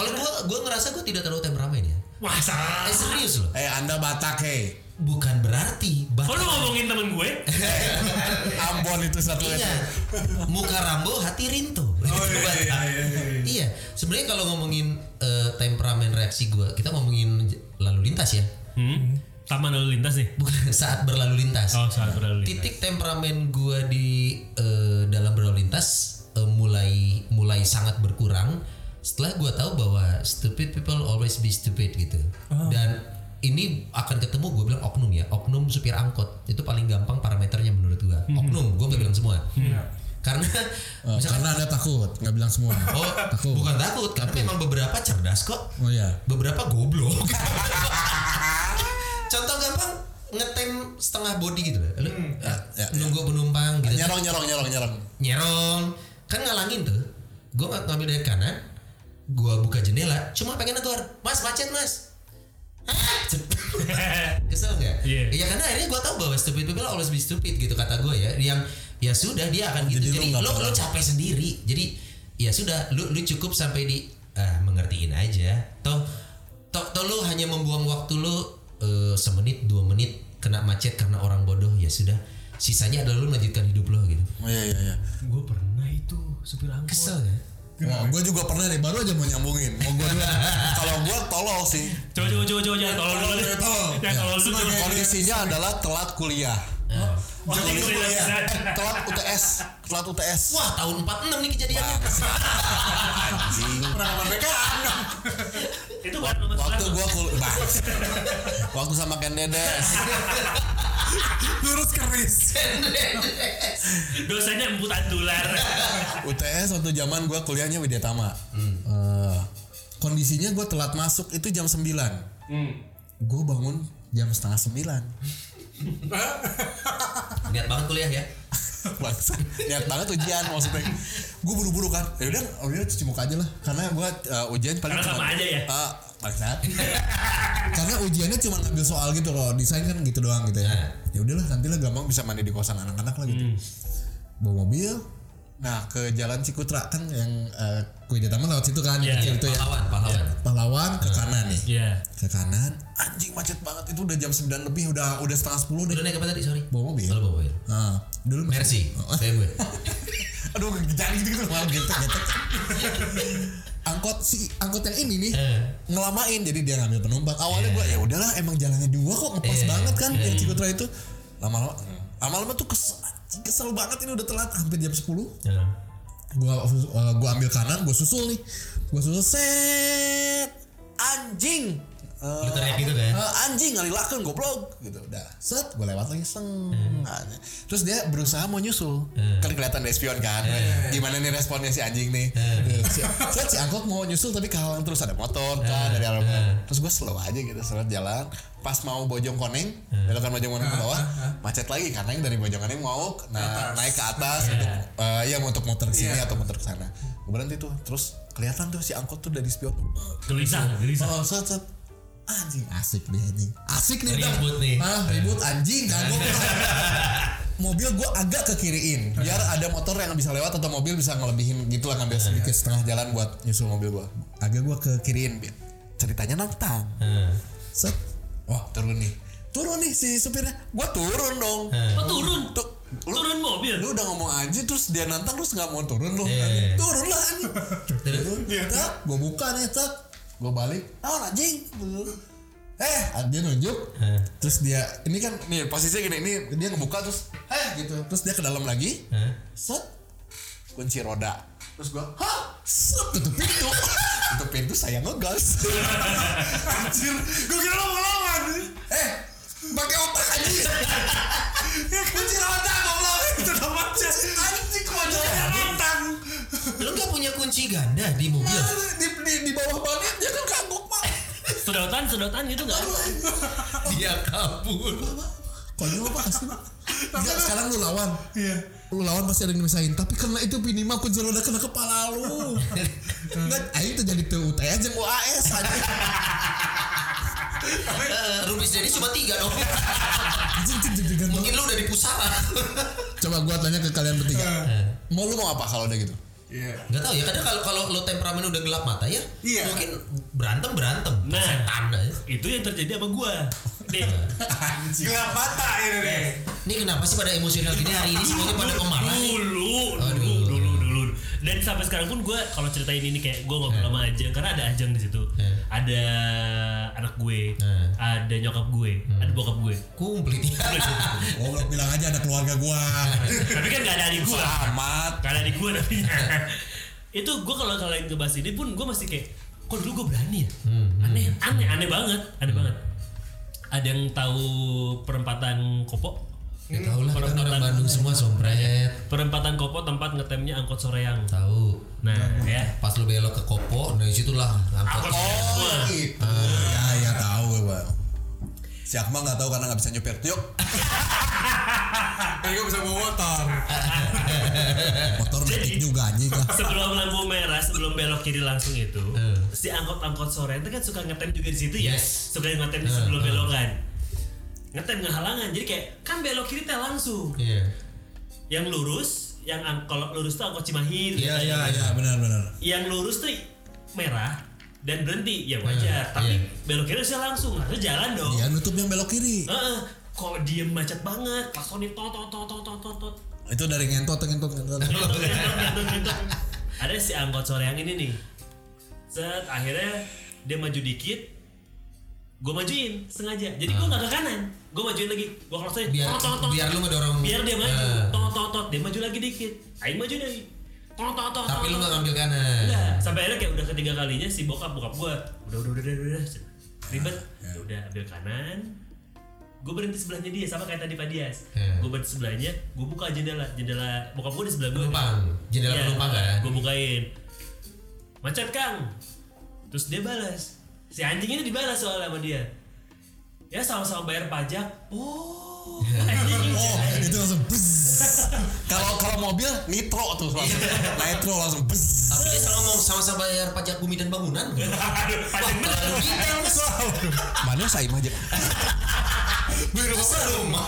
kalau gua gua ngerasa gua tidak terlalu temperamen ya. Masa? Eh serius loh. Eh Anda Batak hei. Bukan berarti Kok Batak. lu ngomongin temen gue? Ambon itu satu Iya. Muka Rambo, hati Rinto. Itu Batak. Iya. Sebenarnya kalau ngomongin eh, temperamen reaksi gua, kita ngomongin lalu lintas ya. Hmm? Taman lalu lintas nih? Bukan saat berlalu lintas. Oh saat berlalu lintas. titik temperamen gua di eh, dalam berlalu lintas eh, mulai mulai sangat berkurang setelah gua tahu bahwa stupid people always be stupid gitu dan ini akan ketemu gue bilang oknum ya oknum supir angkot itu paling gampang parameternya menurut gua oknum gue nggak bilang semua karena Oh, misalkan karena Anda takut, nggak bilang semua. oh takut. bukan takut karena memang beberapa cerdas kok Oh iya. beberapa goblok. Contoh gampang ngetem setengah body gitu loh. Lu, ya, ya. nunggu penumpang gitu. Nyerong nyerong nyerong nyerong. Nyerong. Kan ngalangin tuh. Gue ngambil dari kanan. Gue buka jendela. Cuma pengen negor. Mas macet mas. Kesel nggak? Iya. Ya karena akhirnya gue tahu bahwa stupid people always be stupid gitu kata gue ya. Yang ya sudah dia akan gitu. Jadi lu Jadi, lo lo capek sendiri. Jadi ya sudah lu lu cukup sampai di ah mengertiin aja. Toh toh, toh lu hanya membuang waktu lu eh, semenit dua menit kena macet karena orang bodoh ya sudah. Sisanya adalah lu lanjutkan hidup lo gitu. Oh iya iya iya. Gue pernah itu supir angkot. Kesel ya? Wah, gue juga pernah nih, baru aja mau nyambungin. Mau gue. Kalau gue tolol sih. Coba coba coba coba jangan tolol dulu deh. Tolol. Kondisinya adalah telat kuliah. Wah, Telat ini kuliah. Eh, telat UTS, telat UTS. Wah tahun 46 nih kejadiannya. Anjing. Pengalaman BKM. Itu Waktu gue kuliah, waktu sama Ken Dedes. Lurus keris. Dosanya emput andular. UTS waktu zaman gue kuliahnya Widyatama. Eh, kondisinya gue telat masuk itu jam 9 Hmm. Gue bangun jam setengah 9 Niat banget kuliah ya. Bangsa, niat banget ujian maksudnya. Gue buru-buru kan. Ya udah, oh udah cuci muka aja lah. Karena gue uh, ujian paling Karena sama aja ya? Ah, bangsat. Karena ujiannya cuma ngambil soal gitu loh. Desain kan gitu doang gitu ya. Ya udahlah, nantilah gampang bisa mandi di kosan anak-anak lah gitu. Bawa mobil. Nah, ke Jalan Cikutra kan yang uh, Widyatama lewat situ kan, Iya, kecil iya, itu ya. Pahlawan, pahlawan. Pahlawan ke kanan nih. Iya. Ke kanan, anjing macet banget itu udah jam 9 lebih udah udah setengah 10 deh. Lu naik apa tadi sorry? Bawa mobil. Kalau bawa mobil. Nah, dulu Mercy. Oh, BMW. Aduh, jangan gitu-gitu malah getek getek. angkot si angkot yang ini nih Eh. ngelamain jadi dia ngambil penumpang. Awalnya gua ya udahlah emang jalannya dua kok ngepas Eh. banget kan yang Cikutra itu. Lama-lama lama-lama tuh kesel, kesel banget ini udah telat hampir jam 10 Ya. gua uh, gua ambil kanan gua susul nih. Gua susul set anjing. Eh, Lu teriak gitu kan? eh, anjing ngalilakeun goblok gitu. Udah set gua lewat lagi seng. Nah, terus dia berusaha mau nyusul. Kan kelihatan dari spion kan? Gimana nih responnya si anjing nih si, set si angkot mau nyusul tapi kehalang terus ada motor kan dari arah terus gua slow aja gitu slow jalan. Pas mau bojong koneng belokan bojong koneng ke bawah macet lagi karena yang dari bojong koneng mau nah, naik ke atas untuk eh, ya untuk motor ke sini atau motor ke sana. Gua berhenti tuh terus kelihatan tuh si angkot tuh dari spion. Gelisah, gelisah. Oh, set, set. Anjing asik nih anjing. Asik nih. Ribut nih. Ah, ribut anjing kan mobil gue agak ke kiriin biar ada motor yang bisa lewat atau mobil bisa ngelebihin gitu lah ngambil sedikit setengah jalan buat nyusul mobil gue agak gue ke kiriin biar ceritanya nantang. Eh. set. Wah turun nih. Turun nih si supirnya. Gue turun dong. Oh turun. Tuh, lu, Turun mobil. lu udah ngomong anjing terus dia nantang terus nggak mau turun lu. Iya. turun lah anjing. Turun. Tak gue buka nih tak gue balik. Oh anjing eh dia nunjuk Eh. terus dia ini kan nih posisinya gini ini dia ngebuka terus eh gitu terus dia ke dalam lagi Eh. set kunci roda terus gua hah set tutup pintu tutup pintu saya ngegas Anjir, gue kira lo mau lawan. eh pakai otak anjing Ya kunci roda goblok. Itu macet. anjing kok ada Nantang. Lu gak punya kunci ganda di mobil? di, di, di bawah banget dia kan kagok pak Sedotan, sedotan gitu nggak? Dia kabur. konyol apa kasih Enggak, sekarang lu lawan Iya. lu lawan pasti ada yang misahin tapi karena itu minimal kunci roda kena kepala lu enggak aing tuh jadi UTS jeung UAS aja Eh, Rubis jadi cuma tiga dong. Mungkin lu udah di pusara. coba gua tanya ke kalian bertiga mau lu mau apa kalau udah gitu Iya. Nggak tahu ya kadang kalau kalau lo temperamen udah gelap mata ya Iya. mungkin berantem berantem Nah. setan aja. Itu yang terjadi sama gua. Nih, Gelap mata ini deh. Ini kenapa sih pada emosional gini hari ini semuanya pada pemarah? dulu, Dan sampai sekarang pun gue kalau ceritain ini kayak gue ngobrol sama Ajeng karena ada Ajeng di situ, Eh. ada anak gue, Eh. ada nyokap gue, ada bokap gue. Komplit ya. Oh, lo bilang aja ada keluarga gua. Tapi kan gak ada adik gue, Amat. gak ada adik gue namanya. Itu gue kalau kalian ngebahas ini pun gue masih kayak, kok dulu gue berani ya? Aneh, aneh, aneh banget, aneh banget. Ada yang tahu perempatan Kopo? Ya tahu lah kita kan orang Bandung semua sompret. Perempatan Kopo tempat ngetemnya angkot Soreang. Tahu. Nah, ya. Pas lo belok ke Kopo, dari situlah angkot. Angkot Soreang. Gitu. Ya, ya tahu gue. Si Akmal nggak tahu karena nggak bisa nyupir. Yuk, Kan gue bisa bawa motor. motor metik juga anjing lah. sebelum lampu merah sebelum belok kiri langsung itu Eh. si angkot-angkot sore itu kan suka ngetem juga di situ ya suka ngetem di Eh, sebelum eh. belokan ngetem nggak halangan jadi kayak kan belok kiri teh langsung Iya. yang lurus yang ang- kalau lurus tuh angkot Cimahi Iya iya Ya, iya. benar-benar. yang lurus tuh merah dan berhenti ya wajar Eh, tapi iya. belok kiri harusnya langsung harusnya jalan dong Dia nutup yang belok kiri. Heeh. kok diem macet banget klasonin tot tot tot tot tot tot Itu dari ngentot, ngentot, ngentot. Ngentot, ngentot, ngentot, ngentot. ada si angkot sore yang ini nih set akhirnya dia maju dikit gue majuin sengaja jadi gue nggak ke kanan gue majuin lagi. Gue klasonin Biar tot, tot, tot. biar lu ngedorong. biar dia maju. Eh, tot tot tot dia maju lagi dikit. Aing maju lagi tot tot tot Tapi tot, lu nggak ngambil kanan. Enggak, sampai akhirnya kayak udah ketiga kalinya si bokap bokap gue udah udah udah udah udah, udah. ribet Ya udah ambil kanan. Gue berhenti sebelahnya dia sama kayak tadi Pak Dias. Ya. gue berhenti sebelahnya gue buka jendela. Jendela bokap gue di sebelah gue Penumpang. Jendela penumpang kan? gue bukain. Macet kang. Terus dia balas. Si anjing ini dibalas soalnya sama dia ya sama-sama bayar pajak oh anjing Oh, itu langsung bus. Kalau kalau mobil nitro tuh langsung. Nitro langsung bus. Tapi dia sama ngomong sama-sama bayar pajak bumi dan bangunan. Pajak. Terlalu detail. Mana saya aja. Biru rumah.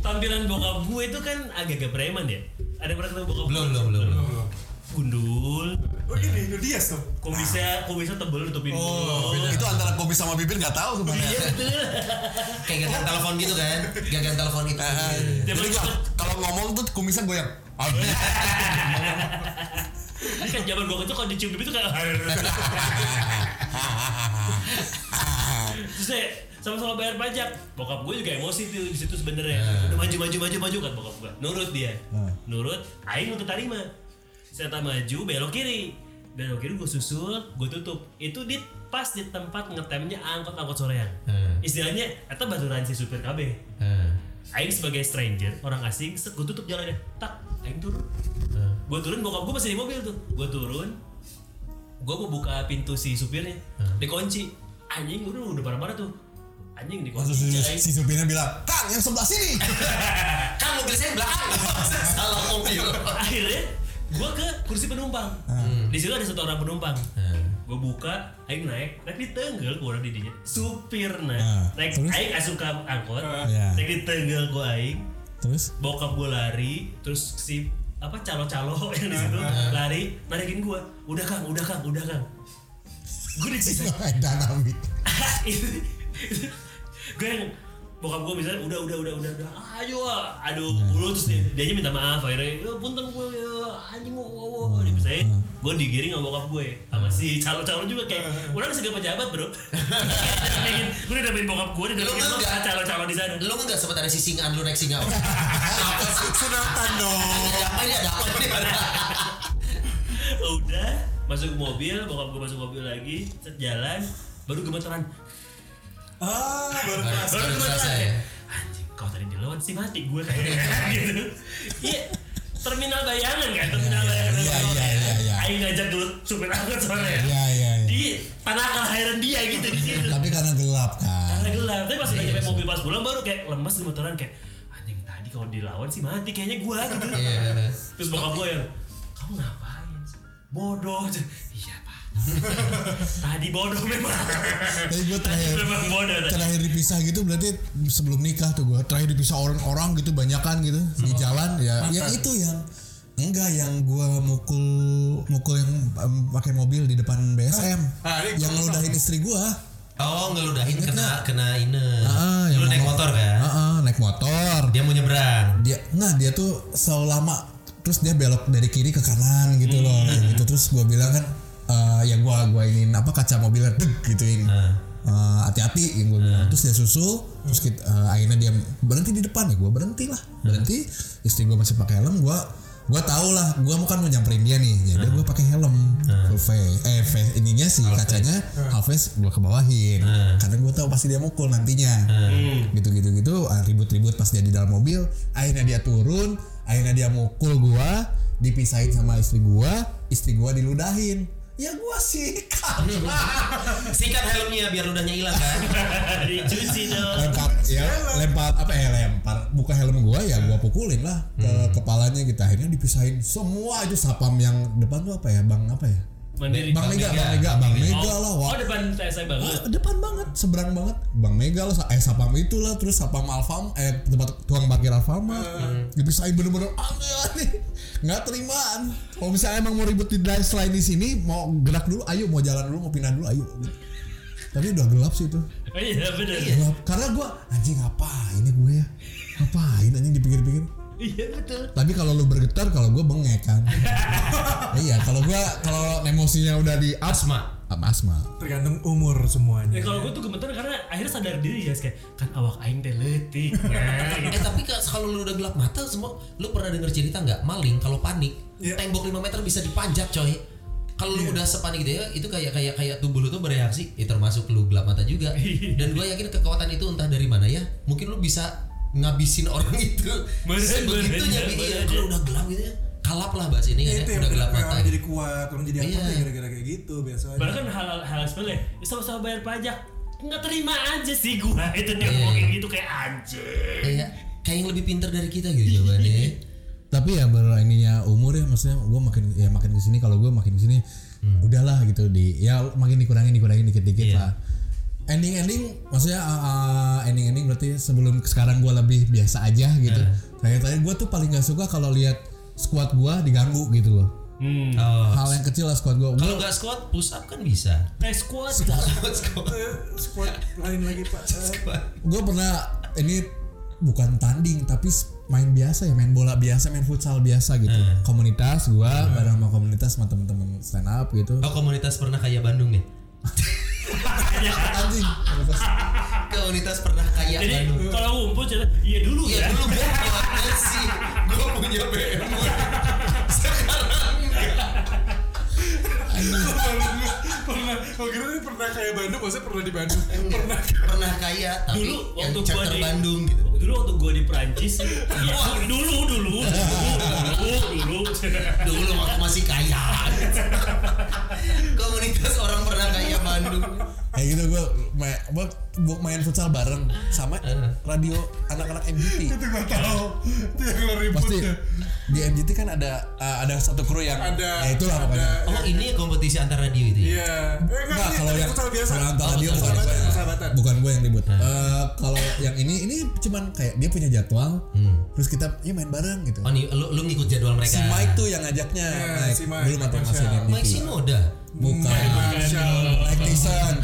tampilan bokap gue itu kan agak-agak preman ya ada yang pernah ketemu bokap Belum belum belum. Gundul. Oh ini, dia tuh. kok bisa kok bisa tebel nutupin oh, Itu antara kopi sama bibir nggak tahu ke mana. iya. Betul Kayak gagang telepon gitu kan? Gagang telepon itu. Dia Jadi bilang, kalau- kalau ngomong tuh kumisnya goyang. ini kan zaman gue kecil kalau dicium bibir tuh kayak terus deh sama-sama bayar pajak. Bokap gue juga emosi tuh di situ sebenarnya. Udah maju maju maju maju kan bokap gue nurut dia. Nurut aing untuk tarima saya maju belok kiri belok kiri gue susul gue tutup itu di pas di tempat ngetemnya angkot angkot sorean Hmm. istilahnya itu baturan si supir KB Hmm. Aing sebagai stranger orang asing set gue tutup jalannya tak Aing turun Hmm. gue turun bokap gue masih di mobil tuh gue turun gue mau buka pintu si supirnya dikunci anjing udah udah marah-marah tuh anjing Langsung si, dikunci si supirnya bilang, Kang yang sebelah sini. Kan mobil saya belakang. Salah mobil. akhirnya gue ke kursi penumpang. Di situ ada satu orang penumpang. Gue buka Aing naik naik di tenggel gue orang didinya. Supir nah Nah, naik terus? Aing asup ke angkot. Iya. naik di tenggel gue Aing. Terus? bokap gue lari terus si apa calo-calo yang di situ lari narikin gue udah kang udah kang udah kang. Gue disiksa Dynamic. itu gue yang bokap gue misalnya udah udah udah udah udah ayo ah. aduh mulu terus dia dia aja minta maaf akhirnya ya punten gue ya anjing mau wow wow dia misalnya gue digiring sama bokap gue sama si calo-calo juga kayak udah segala pejabat bro gue udah dapetin bokap gue udah dapetin enggak? calo-calo di sana Lu enggak sempat ada si singaan lu naik singa? Apa sih? Sunatan dong. Ada apa ini? Ada apa ini? udah masuk mobil bokap gue masuk mobil lagi set jalan baru gemeteran Ah, baru Baru- pas. baru kerasa ya? anjing kau tadi dilawan sih mati gue kayak gitu iya terminal bayangan kan terminal bayangan Iya, iya, iya, iya. Aing ngajak dulu supir angkot soalnya Iya, iya, iya. di tanah kelahiran dia gitu di situ Tapi karena gelap kan. karena gelap tapi pas udah nyampe mobil pas pulang baru kayak lemes gemeteran kayak anjing tadi kalau dilawan sih mati kayaknya gue gitu Iya. Terus bokap gue yang kamu ngapain? Bodoh. Iya. Tadi bodoh memang. Tapi gue Tadi terakhir memang bodoh. terakhir dipisah gitu berarti sebelum nikah tuh gue terakhir dipisah orang-orang gitu banyakan gitu di jalan ya yang itu yang Enggak yang gua mukul mukul yang em, pakai mobil di depan BSM. Ah, ini yang gua ngeludahin istri gua. Oh ngeludahin kena kena ine. Ah, Lu yang naik motor kan? Ah, ah, naik motor. Dia mau nyebrang. Dia enggak dia tuh selalu lama terus dia belok dari kiri ke kanan gitu loh. Gitu terus gua bilang kan eh, ya gua gua ini apa kaca mobilnya deg gituin. Eh, hati-hati yang gue bilang. Terus dia susul terus kita, eh, akhirnya dia berhenti di depan ya gue berhenti lah. Berhenti istri gue masih pakai helm gue gue tau lah gue mau kan mau nyamperin dia nih. Jadi gue pakai helm. Full face eh face ininya sih kacanya half face gue kebawahin karena gue tahu pasti dia mukul nantinya. Gitu gitu gitu. Ah, ribut-ribut pas dia di dalam mobil. Akhirnya dia turun akhirnya dia mukul gue dipisahin sama istri gue istri gue diludahin ya gue sih Sikat helmnya biar ludahnya hilang kan. Dicuci dong. lempar ya lempar apa ya lempar buka helm gua ya gua pukulin lah ke kepalanya gitu. Akhirnya dipisahin semua itu sapam yang depan tuh apa ya bang? Apa ya Mandiri. bang Mega Mega. bang Mega bang Mega Oh, lah oh wah depan saya banget. Ah, depan banget seberang banget. Bang Mega lah eh sapam itu lah terus sapam Alfam eh tempat tukang parkir Alfamart dipisahin bener-bener aneh aneh nggak terimaan. Kalau misalnya emang mau ribut di drive selain di sini mau gerak dulu ayo mau jalan dulu mau pindah dulu ayo. Tapi udah gelap sih itu. Oh iya benar. gelap. Karena gue anjing apa ini gue ya? Ngapain anjing? Dipikir-pikir Iya betul. tapi kalau lu bergetar kalau gue bengek kan iya kalau gue kalau emosinya udah di up Asma. asma tergantung umur semuanya Ya kalau gue tuh gemeter karena akhirnya sadar diri ya kayak kan awak aing teh leutik. Nah, gitu. Eh tapi ka- kalau lu udah gelap mata semua, lu pernah denger cerita nggak maling kalau panik Iya. tembok 5 meter bisa dipanjat coy. Kalau lu udah sepanik gitu ya, itu kayak kayak kayak tubuh lu tuh bereaksi, ya termasuk lu gelap mata juga. Dan gue yakin kekuatan itu entah dari mana ya, mungkin lu bisa ngabisin orang itu Bener, sebegitunya bener. Iya, bener. kalau udah gelap gitu ya, kalap lah bahasa ini kan Ya, ya, udah gelap orang mata. jadi kuat orang jadi apa Iya. ya gara-gara kayak gitu biasanya Padahal kan hal hal sepele. Ya, Sama-sama bayar pajak. Nggak terima aja sih gua itu dia Iya. ngomong kayak gitu kayak anjing. Kayak kayak yang lebih pintar dari kita gitu jawabannya. tapi ya ber ininya umur ya maksudnya gue makin ya makin ke sini kalau gue makin ke sini udahlah gitu di ya makin dikurangin dikurangin dikit-dikit Iya. lah ending ending maksudnya uh, ending ending berarti sebelum sekarang gue lebih biasa aja gitu terakhir terakhir gue tuh paling gak suka kalau lihat squad gue diganggu gitu loh Hmm. Oh. hal yang kecil lah squad gue Kalau nggak squat, push up kan bisa. Eh squad. Squat, squat. Eh, squad lain lagi pak Eh, gue pernah ini bukan tanding tapi main biasa ya main bola biasa main futsal biasa gitu komunitas gue bareng sama komunitas sama temen-temen stand up gitu Oh komunitas pernah kaya Bandung nih? anjing komunitas pernah kaya Jadi Bandung. kalau ngumpul cerita, iya dulu Iya ya. dulu gue punya sih, gue punya BMW. Sekarang pernah kalau gitu ini pernah kayak Bandung maksudnya pernah di Bandung pernah pernah kaya tapi Dulu yang waktu di Bandung gitu. Dulu waktu gua di Prancis, iya, dulu dulu dulu dulu dulu. Dulu waktu masih kaya. Komunitas orang pernah kaya Bandung. kayak gitu gue main, gua, gua main futsal bareng sama radio anak-anak MGT itu gak tahu itu yang lo ribut pasti ya. di MGT kan ada uh, ada satu kru yang ada ya itulah ada pokoknya Oh ini kompetisi antar radio itu ya? iya eh, Enggak, kalau yang futsal biasa kalau antar Oh, radio bukan persahabatan, gue persahabatan. bukan gue yang ribut Eh, kalau yang ini ini cuman kayak dia punya jadwal terus kita ya main bareng gitu. Oh nih lu, lu ngikut jadwal mereka. si Mike tuh yang ngajaknya. Iya, Mike. si Mike, mantan Mike masih Mike Sinoda. bukan. Mike Marshall. Mike Tyson.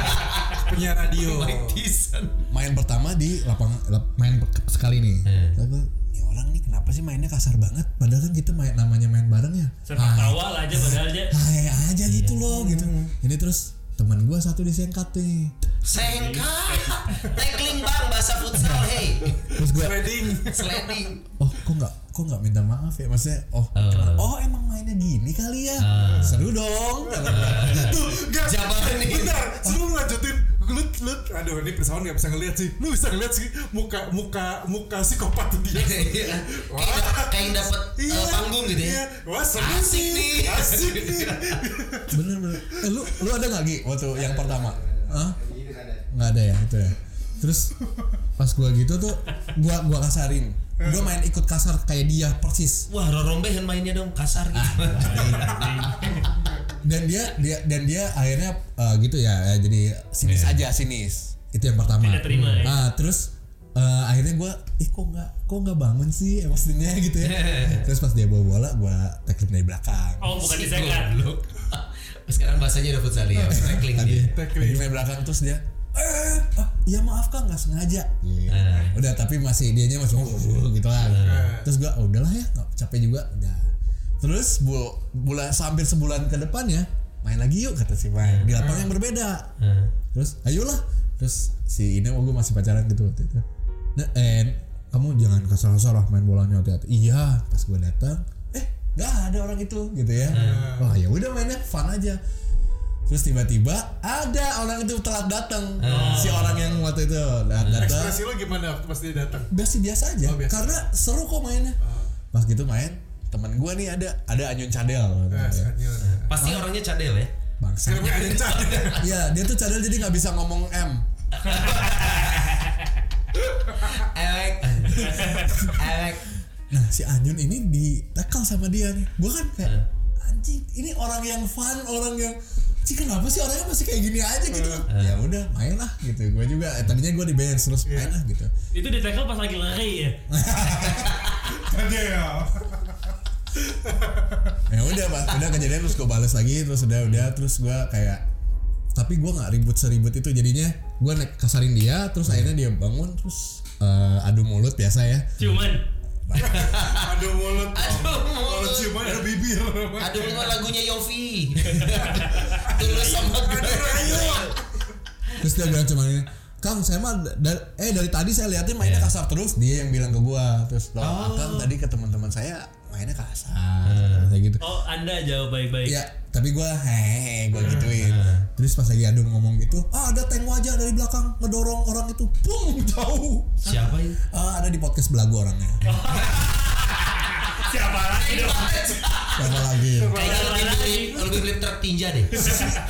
Punya radio. Mike Tyson. main pertama di lapang lap- main sekali nih. Ini orang nih kenapa sih mainnya kasar banget? Padahal kan kita main namanya main bareng ya. Sepak tawal aja padahal aja. hai aja gitu loh gitu. Ini terus teman gua satu disengkat nih Sengkat. Tackling bang bahasa futsal hey. terus gua trading Sliding. oh kok nggak kok nggak minta maaf ya maksudnya oh Eh. oh emang mainnya gini kali ya Ah. seru dong tuh gak Jawaban nih. bentar sebelum lanjutin lu lu aduh ini pesawat nggak bisa ngeliat sih lu bisa ngeliat sih muka muka muka psikopat dia Iya. Kayak dap- kayak yang dapat eh, panggung gitu iya. ya. wah seru Asik sih. nih. asik nih bener bener eh, lu lu ada nggak Gi waktu yang pertama Hah? nggak ada ya itu ya terus pas gua gitu tuh gua gua kasarin gua main ikut kasar kayak dia persis Wah, Rorombehan mainnya dong kasar gitu. dan dia dia dan dia akhirnya eh, gitu ya, ya, jadi sinis aja sinis itu yang pertama Tidak terima ya. ah terus eh, akhirnya gue ih kok nggak kok nggak bangun sih emosinya gitu ya terus pas dia bawa bola gue tackling dari belakang Oh bukan Si di second. goblok. Sekarang bahasanya udah futsal ya, tackling dia. tackling dari belakang terus dia eh ah, iya maaf kang nggak sengaja Gitu. udah tapi masih dianya masih gitu lah terus gue oh, udahlah ya nggak capek juga udah terus bu bulan hampir sebulan ke depan ya main lagi yuk kata si main di lapangan yang berbeda. Terus ayolah. Terus si ini mau gue masih pacaran gitu waktu itu. Nah, eh kamu jangan kasar-kasar lah main bolanya hati-hati. Iya pas gue datang. Eh nggak ada orang itu gitu ya. Wah ya udah mainnya fun aja. Terus tiba-tiba ada orang itu telat datang. Si orang yang waktu itu telat datang. Ekspresi lo gimana waktu pas dia datang? biasa biasa aja. Oh, biasa. karena seru kok mainnya. Pas gitu main teman gue nih ada ada Anyun Cadel Eh, Spanyol. Pasti orangnya cadel ya. bangsa yang cadel? Iya dia tuh cadel jadi nggak bisa ngomong M Elek. Elek. Nah si Anyun ini di tackle sama dia nih. Gue kan kayak anjing ini orang yang fun, orang yang Cik kenapa sih orangnya masih kayak gini aja gitu kan? Ya udah main lah gitu. Gue juga eh, tadinya gue di bench terus main lah gitu. Itu di tackle pas lagi lari ya. Cadel. Ya udah pak, udah kejadian terus gue balas lagi terus udah udah terus gue kayak tapi gue nggak ribut seribut itu jadinya gue naik kasarin dia terus akhirnya dia bangun terus eh, adu mulut biasa ya Cuman Aduh mulut. Kalau mulut. ciuman ada bibir. Aduh lu lagunya Yofi. Tulus sama gue. terus dia bilang cuma ini Kang saya mah da- eh dari tadi saya liatin mainnya kasar terus dia yang bilang ke gua terus loh Kang tadi ke teman-teman saya mainnya kasar kayak gitu oh Anda jawab baik-baik. Iya, tapi gua hehehe gua gituin. Terus pas lagi Adun ngomong gitu, ah ada tank wajah dari belakang ngedorong orang itu, pung jauh. Siapa ini? Ah, ada di podcast belagu orangnya. Siapa lagi dong? Siapa lagi? Kayaknya lebih beli lebih beli truk tinja deh.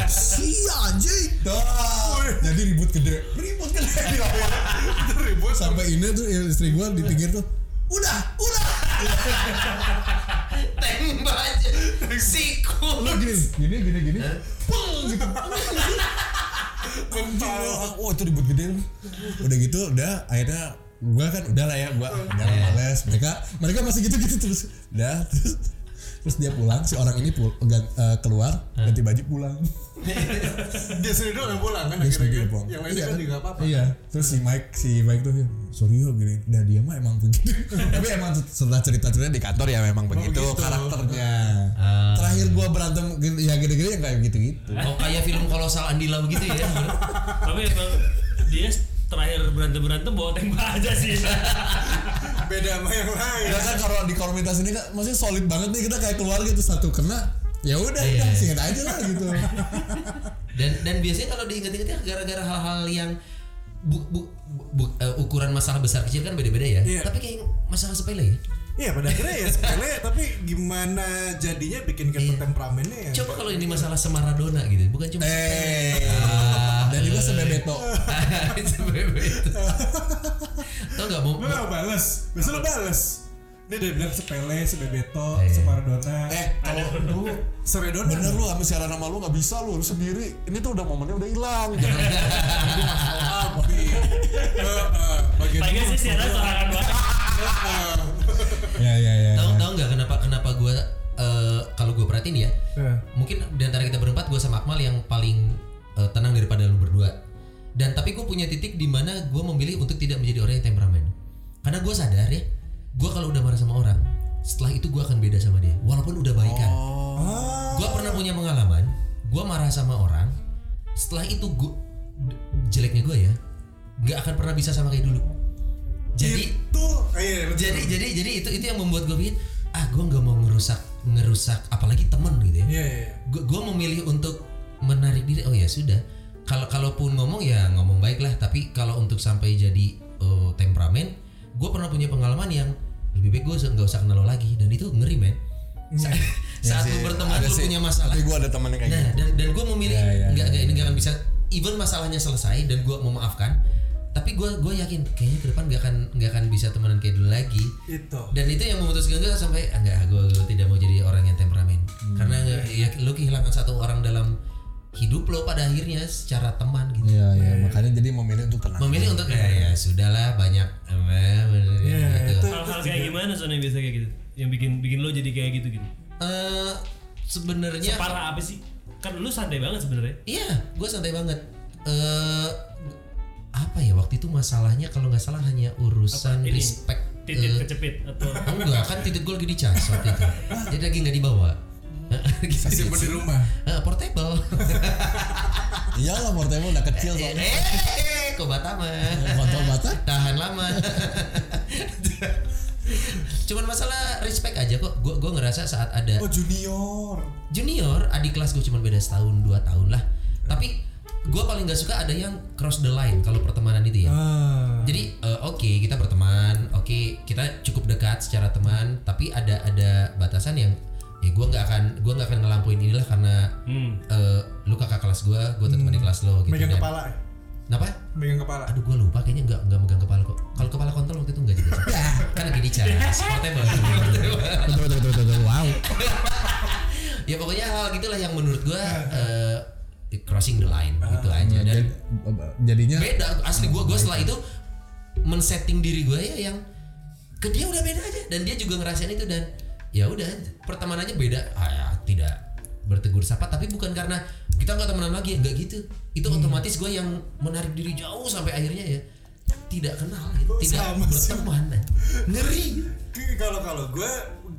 Si anjing. Dah. Jadi ribut gede. Ribut gede. Itu ribut. Sampai ini tuh istri gua di pinggir tuh, udah, udah. Tembak aja. Siku. Lu gini, gini, gini, gini. Pung gitu. Oh itu ribut gede. Udah gitu udah akhirnya gua kan udah lah ya gua udah males. Mereka mereka masih gitu gitu terus. Udah terus terus dia pulang si orang ini pul, gan- eh, keluar ganti baju pulang. Dia sendiri doang yang pulang kan dia akhirnya sendiri kan. pulang Yang lainnya Iya kan juga apa-apa. iya terus si Mike si Mike tuh sorry yo gini. Dah dia mah emang begitu. Tapi emang setelah cerita cerita di kantor ya memang begitu begitu. karakternya. Ah. terakhir gua berantem gini- ya gede-gede yang kayak gitu gitu Oh kayak film kolosal Andila begitu ya. Tapi emang dia terakhir berantem berantem bawa tembak aja sih. Beda sama yang lain. Ya kan kalau di komunitas ini kan maksudnya solid banget nih kita kayak keluarga itu satu kena ya udah Iya. udah singkat aja lah gitu. Dan dan biasanya kalau diingat-ingat ya gara-gara hal-hal yang bu, bu, bu- bu- eh, ukuran masalah besar kecil kan beda-beda ya. Iya. Tapi kayak masalah sepele ya. Iya pada akhirnya ya sepele tapi gimana jadinya bikin kayak temperamennya ya. Coba kalau ini masalah semaradona gitu, bukan cuma eh Ah, dan juga sebebeto. Sebebe itu. Tau gak mau, Lu gak balas, biasa lu balas. Ini udah bilang sepele, sebebeto, Iya. semaradona. Eh kalau lu Seredona. bener lu sama siaran sama lu nggak bisa lu, lu sendiri. Ini tuh udah momennya udah hilang. Jangan Abi. Heeh, Bagian Lagi sih siaran sorangan banget. Ya ya ya. tahu tahu nggak kenapa kenapa gue kalau gue perhatiin ya Heeh. mungkin di antara kita berempat gue sama Akmal yang paling eh, tenang daripada lu berdua. Dan tapi gue punya titik di mana gue memilih untuk tidak menjadi orang yang temperamen. Karena gue sadar ya gue kalau udah marah sama orang setelah itu gue akan beda sama dia walaupun udah baikan gue pernah punya pengalaman gue marah sama orang setelah itu gue jeleknya gue ya nggak akan pernah bisa sama kayak dulu jadi itu iya, betul. jadi jadi jadi itu itu yang membuat gue pikir ah gue nggak mau ngerusak ngerusak apalagi temen gitu ya Iya, iya. iya. gue gue memilih untuk menarik diri oh ya sudah kalau kalaupun ngomong ya ngomong baik lah tapi kalau untuk sampai jadi eh, temperamen gue pernah punya pengalaman yang lebih baik gue nggak usah kenal lo lagi dan itu ngeri men Sa- saat lu berteman lu punya masalah Tapi gua ada temen yang kayak nah gitu. dan dan gue memilih Ya, ya, nggak ya. nggak- ini nggak akan bisa even masalahnya selesai dan gue memaafkan tapi gue gue yakin kayaknya ke depan nggak akan nggak akan bisa temenan kayak dulu lagi. Itu. dan itu yang memutuskan gue sampai "Ah, enggak gue, tidak mau jadi orang yang temperamen. Hmm. karena ya lu kehilangan satu orang dalam hidup lo pada akhirnya secara teman gitu. Iya iya. Makanya jadi memilih untuk tenang. memilih untuk ya, ya sudahlah banyak eh, Iya, gitu. itu. Hal-hal kayak gimana soalnya biasa kayak gitu? Yang bikin bikin lo jadi kayak gitu gitu? Eh, sebenarnya parah apa sih? Kan lu santai banget sebenarnya. Iya, gue santai banget. Eh apa ya waktu itu masalahnya kalau nggak salah hanya urusan Apa, respect. titit eh, kecepit atau enggak kan titik gue lagi dicas waktu itu. Jadi lagi nggak dibawa. gitu. di rumah. Eh, portable. Iyalah portable udah kecil soalnya. eh, kok Batama. Kontol bata. Tahan lama. Cuman masalah respect aja kok. Gue gue ngerasa saat ada Oh junior. junior adik kelas gue cuma beda setahun dua tahun lah tapi gue paling gak suka ada yang cross the line kalau pertemanan itu ya Ah. jadi eh, oke kita berteman oke kita cukup dekat secara teman tapi ada ada batasan yang ya gue nggak akan gue nggak akan ngelampuin inilah karena hmm. eh, lu kakak kelas gue gue teman di kelas lo gitu Megang dan- kepala. ya? Kenapa? Megang kepala. Aduh gue lupa kayaknya nggak nggak megang kepala kok. Kalau kepala kontol waktu itu nggak juga. kan lagi dicas. Portable. Betul betul betul betul. betul. Wow. ya pokoknya hal gitulah yang menurut gue eh, crossing the line gitu aja. dan Jadi- Jadinya beda asli gue gue setelah itu men-setting diri gue ya yang ke dia udah beda aja. Dan dia juga ngerasain itu dan ya udah pertemanannya beda. Ah, ya, tidak bertegur sapa tapi bukan karena kita nggak temenan lagi nggak gitu. Itu otomatis gue yang menarik diri jauh sampai akhirnya ya tidak kenal gitu. Tidak sih? berteman ngeri. Kalau kalau gue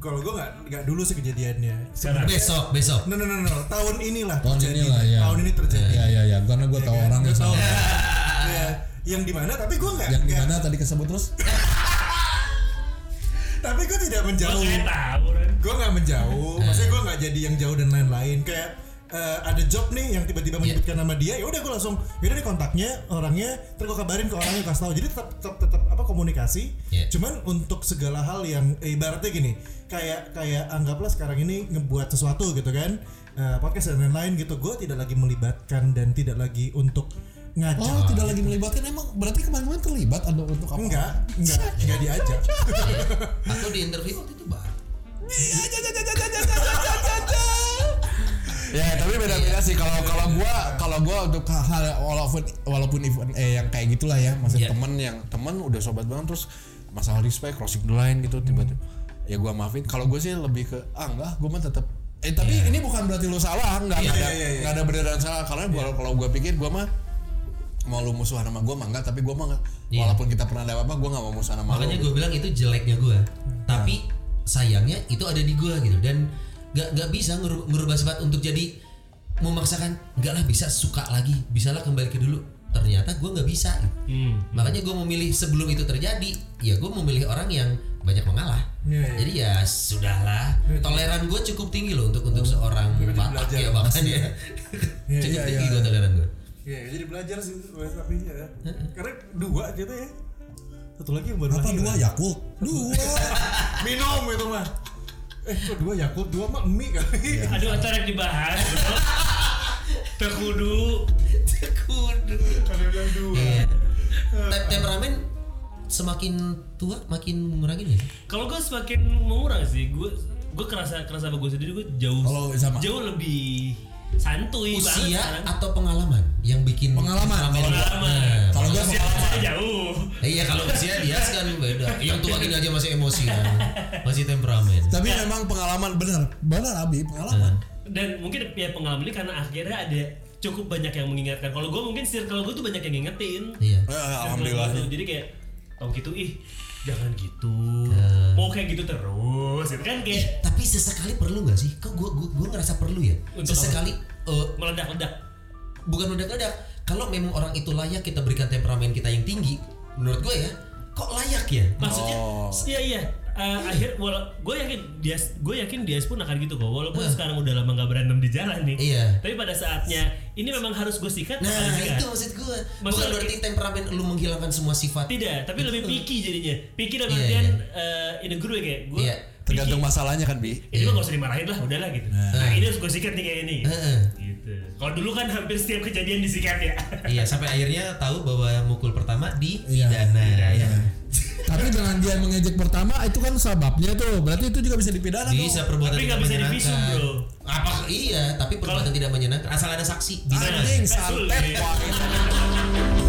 kalau gue nggak nggak dulu sih kejadiannya. Sekarang. besok besok No no no no tahun inilah Tahun terjadi. inilah, ya. Tahun ini terjadi. ya ya ya karena gue tahu orang Gue yang tahu. sama. Ya, yang di mana tapi gue nggak. Yang di mana tadi kesebut terus? Tapi gue tidak menjauh. tahu kan Gue nggak menjauh. Maksudnya gue nggak jadi yang jauh dan lain-lain. Kayak eh, ada job nih yang tiba-tiba menyebutkan nama dia, ya udah gue langsung, yaudah nih kontaknya orangnya, terus gue kabarin ke orangnya kasih tahu. Jadi tetap tetap, tetap apa komunikasi. Iya. Cuman untuk segala hal yang eh, ibaratnya gini, kayak kayak anggaplah sekarang ini ngebuat sesuatu gitu kan, eh, podcast dan lain-lain gitu. Gue tidak lagi melibatkan dan tidak lagi untuk ngajak. Oh tidak lagi melibatkan emang berarti kemarin-kemarin terlibat atau untuk apa? Enggak, enggak, enggak diajak. aku di interview waktu itu bar Ya tapi beda-beda sih. Kalau kalau gua kalau gua untuk hal walaupun walaupun event eh yang kayak gitulah ya. Masih Iya. temen yang temen udah sobat banget terus masalah respect crossing the line gitu tiba-tiba. Ya gua maafin. Kalau gue sih lebih ke ah enggak gua mah tetap eh tapi ini bukan berarti lu salah enggak Iya, ada iya, iya, iya. enggak ada benar dan salah. Karena gua kalau gua pikir gua mah mau lu musuhan sama gua mah enggak tapi gua mah enggak. Iya. walaupun kita pernah ada apa gua enggak mau musuhan sama makanya gue bilang itu jeleknya gue tapi sayangnya itu ada di gue gitu. Dan nggak nggak bisa ngerubah sifat untuk jadi memaksakan nggak lah bisa suka lagi bisa lah kembali ke dulu ternyata gue nggak bisa hmm. makanya gue memilih sebelum itu terjadi ya gue memilih orang yang banyak mengalah Iya, iya. jadi ya sudahlah toleran gue cukup tinggi loh untuk untuk seorang jadi batak belajar. ya bahkan ya Iya, cukup iya, tinggi iya. gue toleran gue Iya, jadi belajar sih tapi ya. Karena dua gitu ya. Satu lagi yang baru apa dua Yakult dua Minum itu mah. Eh, kok dua Yakult, dua mah mie kali. aduh antara yang dibahas terkudu kudu Ada bilang dua. Iya. Tem- temperamen semakin tua makin meragin ya? Kalau gue semakin mengurang sih. Gue gue kerasa kerasa gue sendiri gue jauh Kalau sama. jauh lebih santuy banget usia sekarang atau pengalaman yang bikin Pengalaman, kalau pengalaman. Kalau gua Usia pengalaman. jauh. Eh, iya kalau usia dia kan beda. Yang tua gini aja masih emosi kan. Masih temperamen. Tapi memang pengalaman bener bener Abi pengalaman. Dan mungkin ya pengalaman ini karena akhirnya ada cukup banyak yang mengingatkan. Kalau gue mungkin circle gue tuh banyak yang ngingetin. Iya. Eh, alhamdulillah jadi kayak tau gitu ih jangan gitu. Nah. mau kayak gitu terus itu kan? Kayak tapi sesekali perlu nggak sih? Kok gua gua, gua ngerasa perlu ya? Untuk sesekali eh, meledak-ledak. bukan meledak-ledak. Kalau memang orang itu layak kita berikan temperamen kita yang tinggi menurut gue ya kok layak ya? Maksudnya Oh. iya iya Eh, akhir wala gue yakin dia gue yakin dia pun akan gitu kok. Walaupun sekarang udah lama nggak berantem di jalan nih. Iya. tapi pada saatnya ini memang harus gue sikat nah sikat. itu maksud gue bukan Maksudnya- berarti temperamen lu menghilangkan semua sifat. Tidak tapi lebih picky jadinya. Picky dalam Iya, artian iya. eh, in a good way kayak gue Iya. tergantung masalahnya kan Bi. Ini mah gak usah dimarahin lah udahlah gitu. Nah, ini harus gue sikat nih kayak ini. Heeh. Gitu kalau dulu kan hampir setiap kejadian disikat ya Iya sampai akhirnya tahu bahwa mukul pertama di Iya. pidana. Pidana. Ya. Tapi dengan dia mengejek pertama itu kan sebabnya tuh. Berarti itu juga bisa dipidana tuh. Bisa perbuatan Tapi tidak bisa divisum, menyenangkan. bro. Apa iya, tapi perbuatan tidak menyenangkan asal ada saksi bisa. Anjing Kan santet.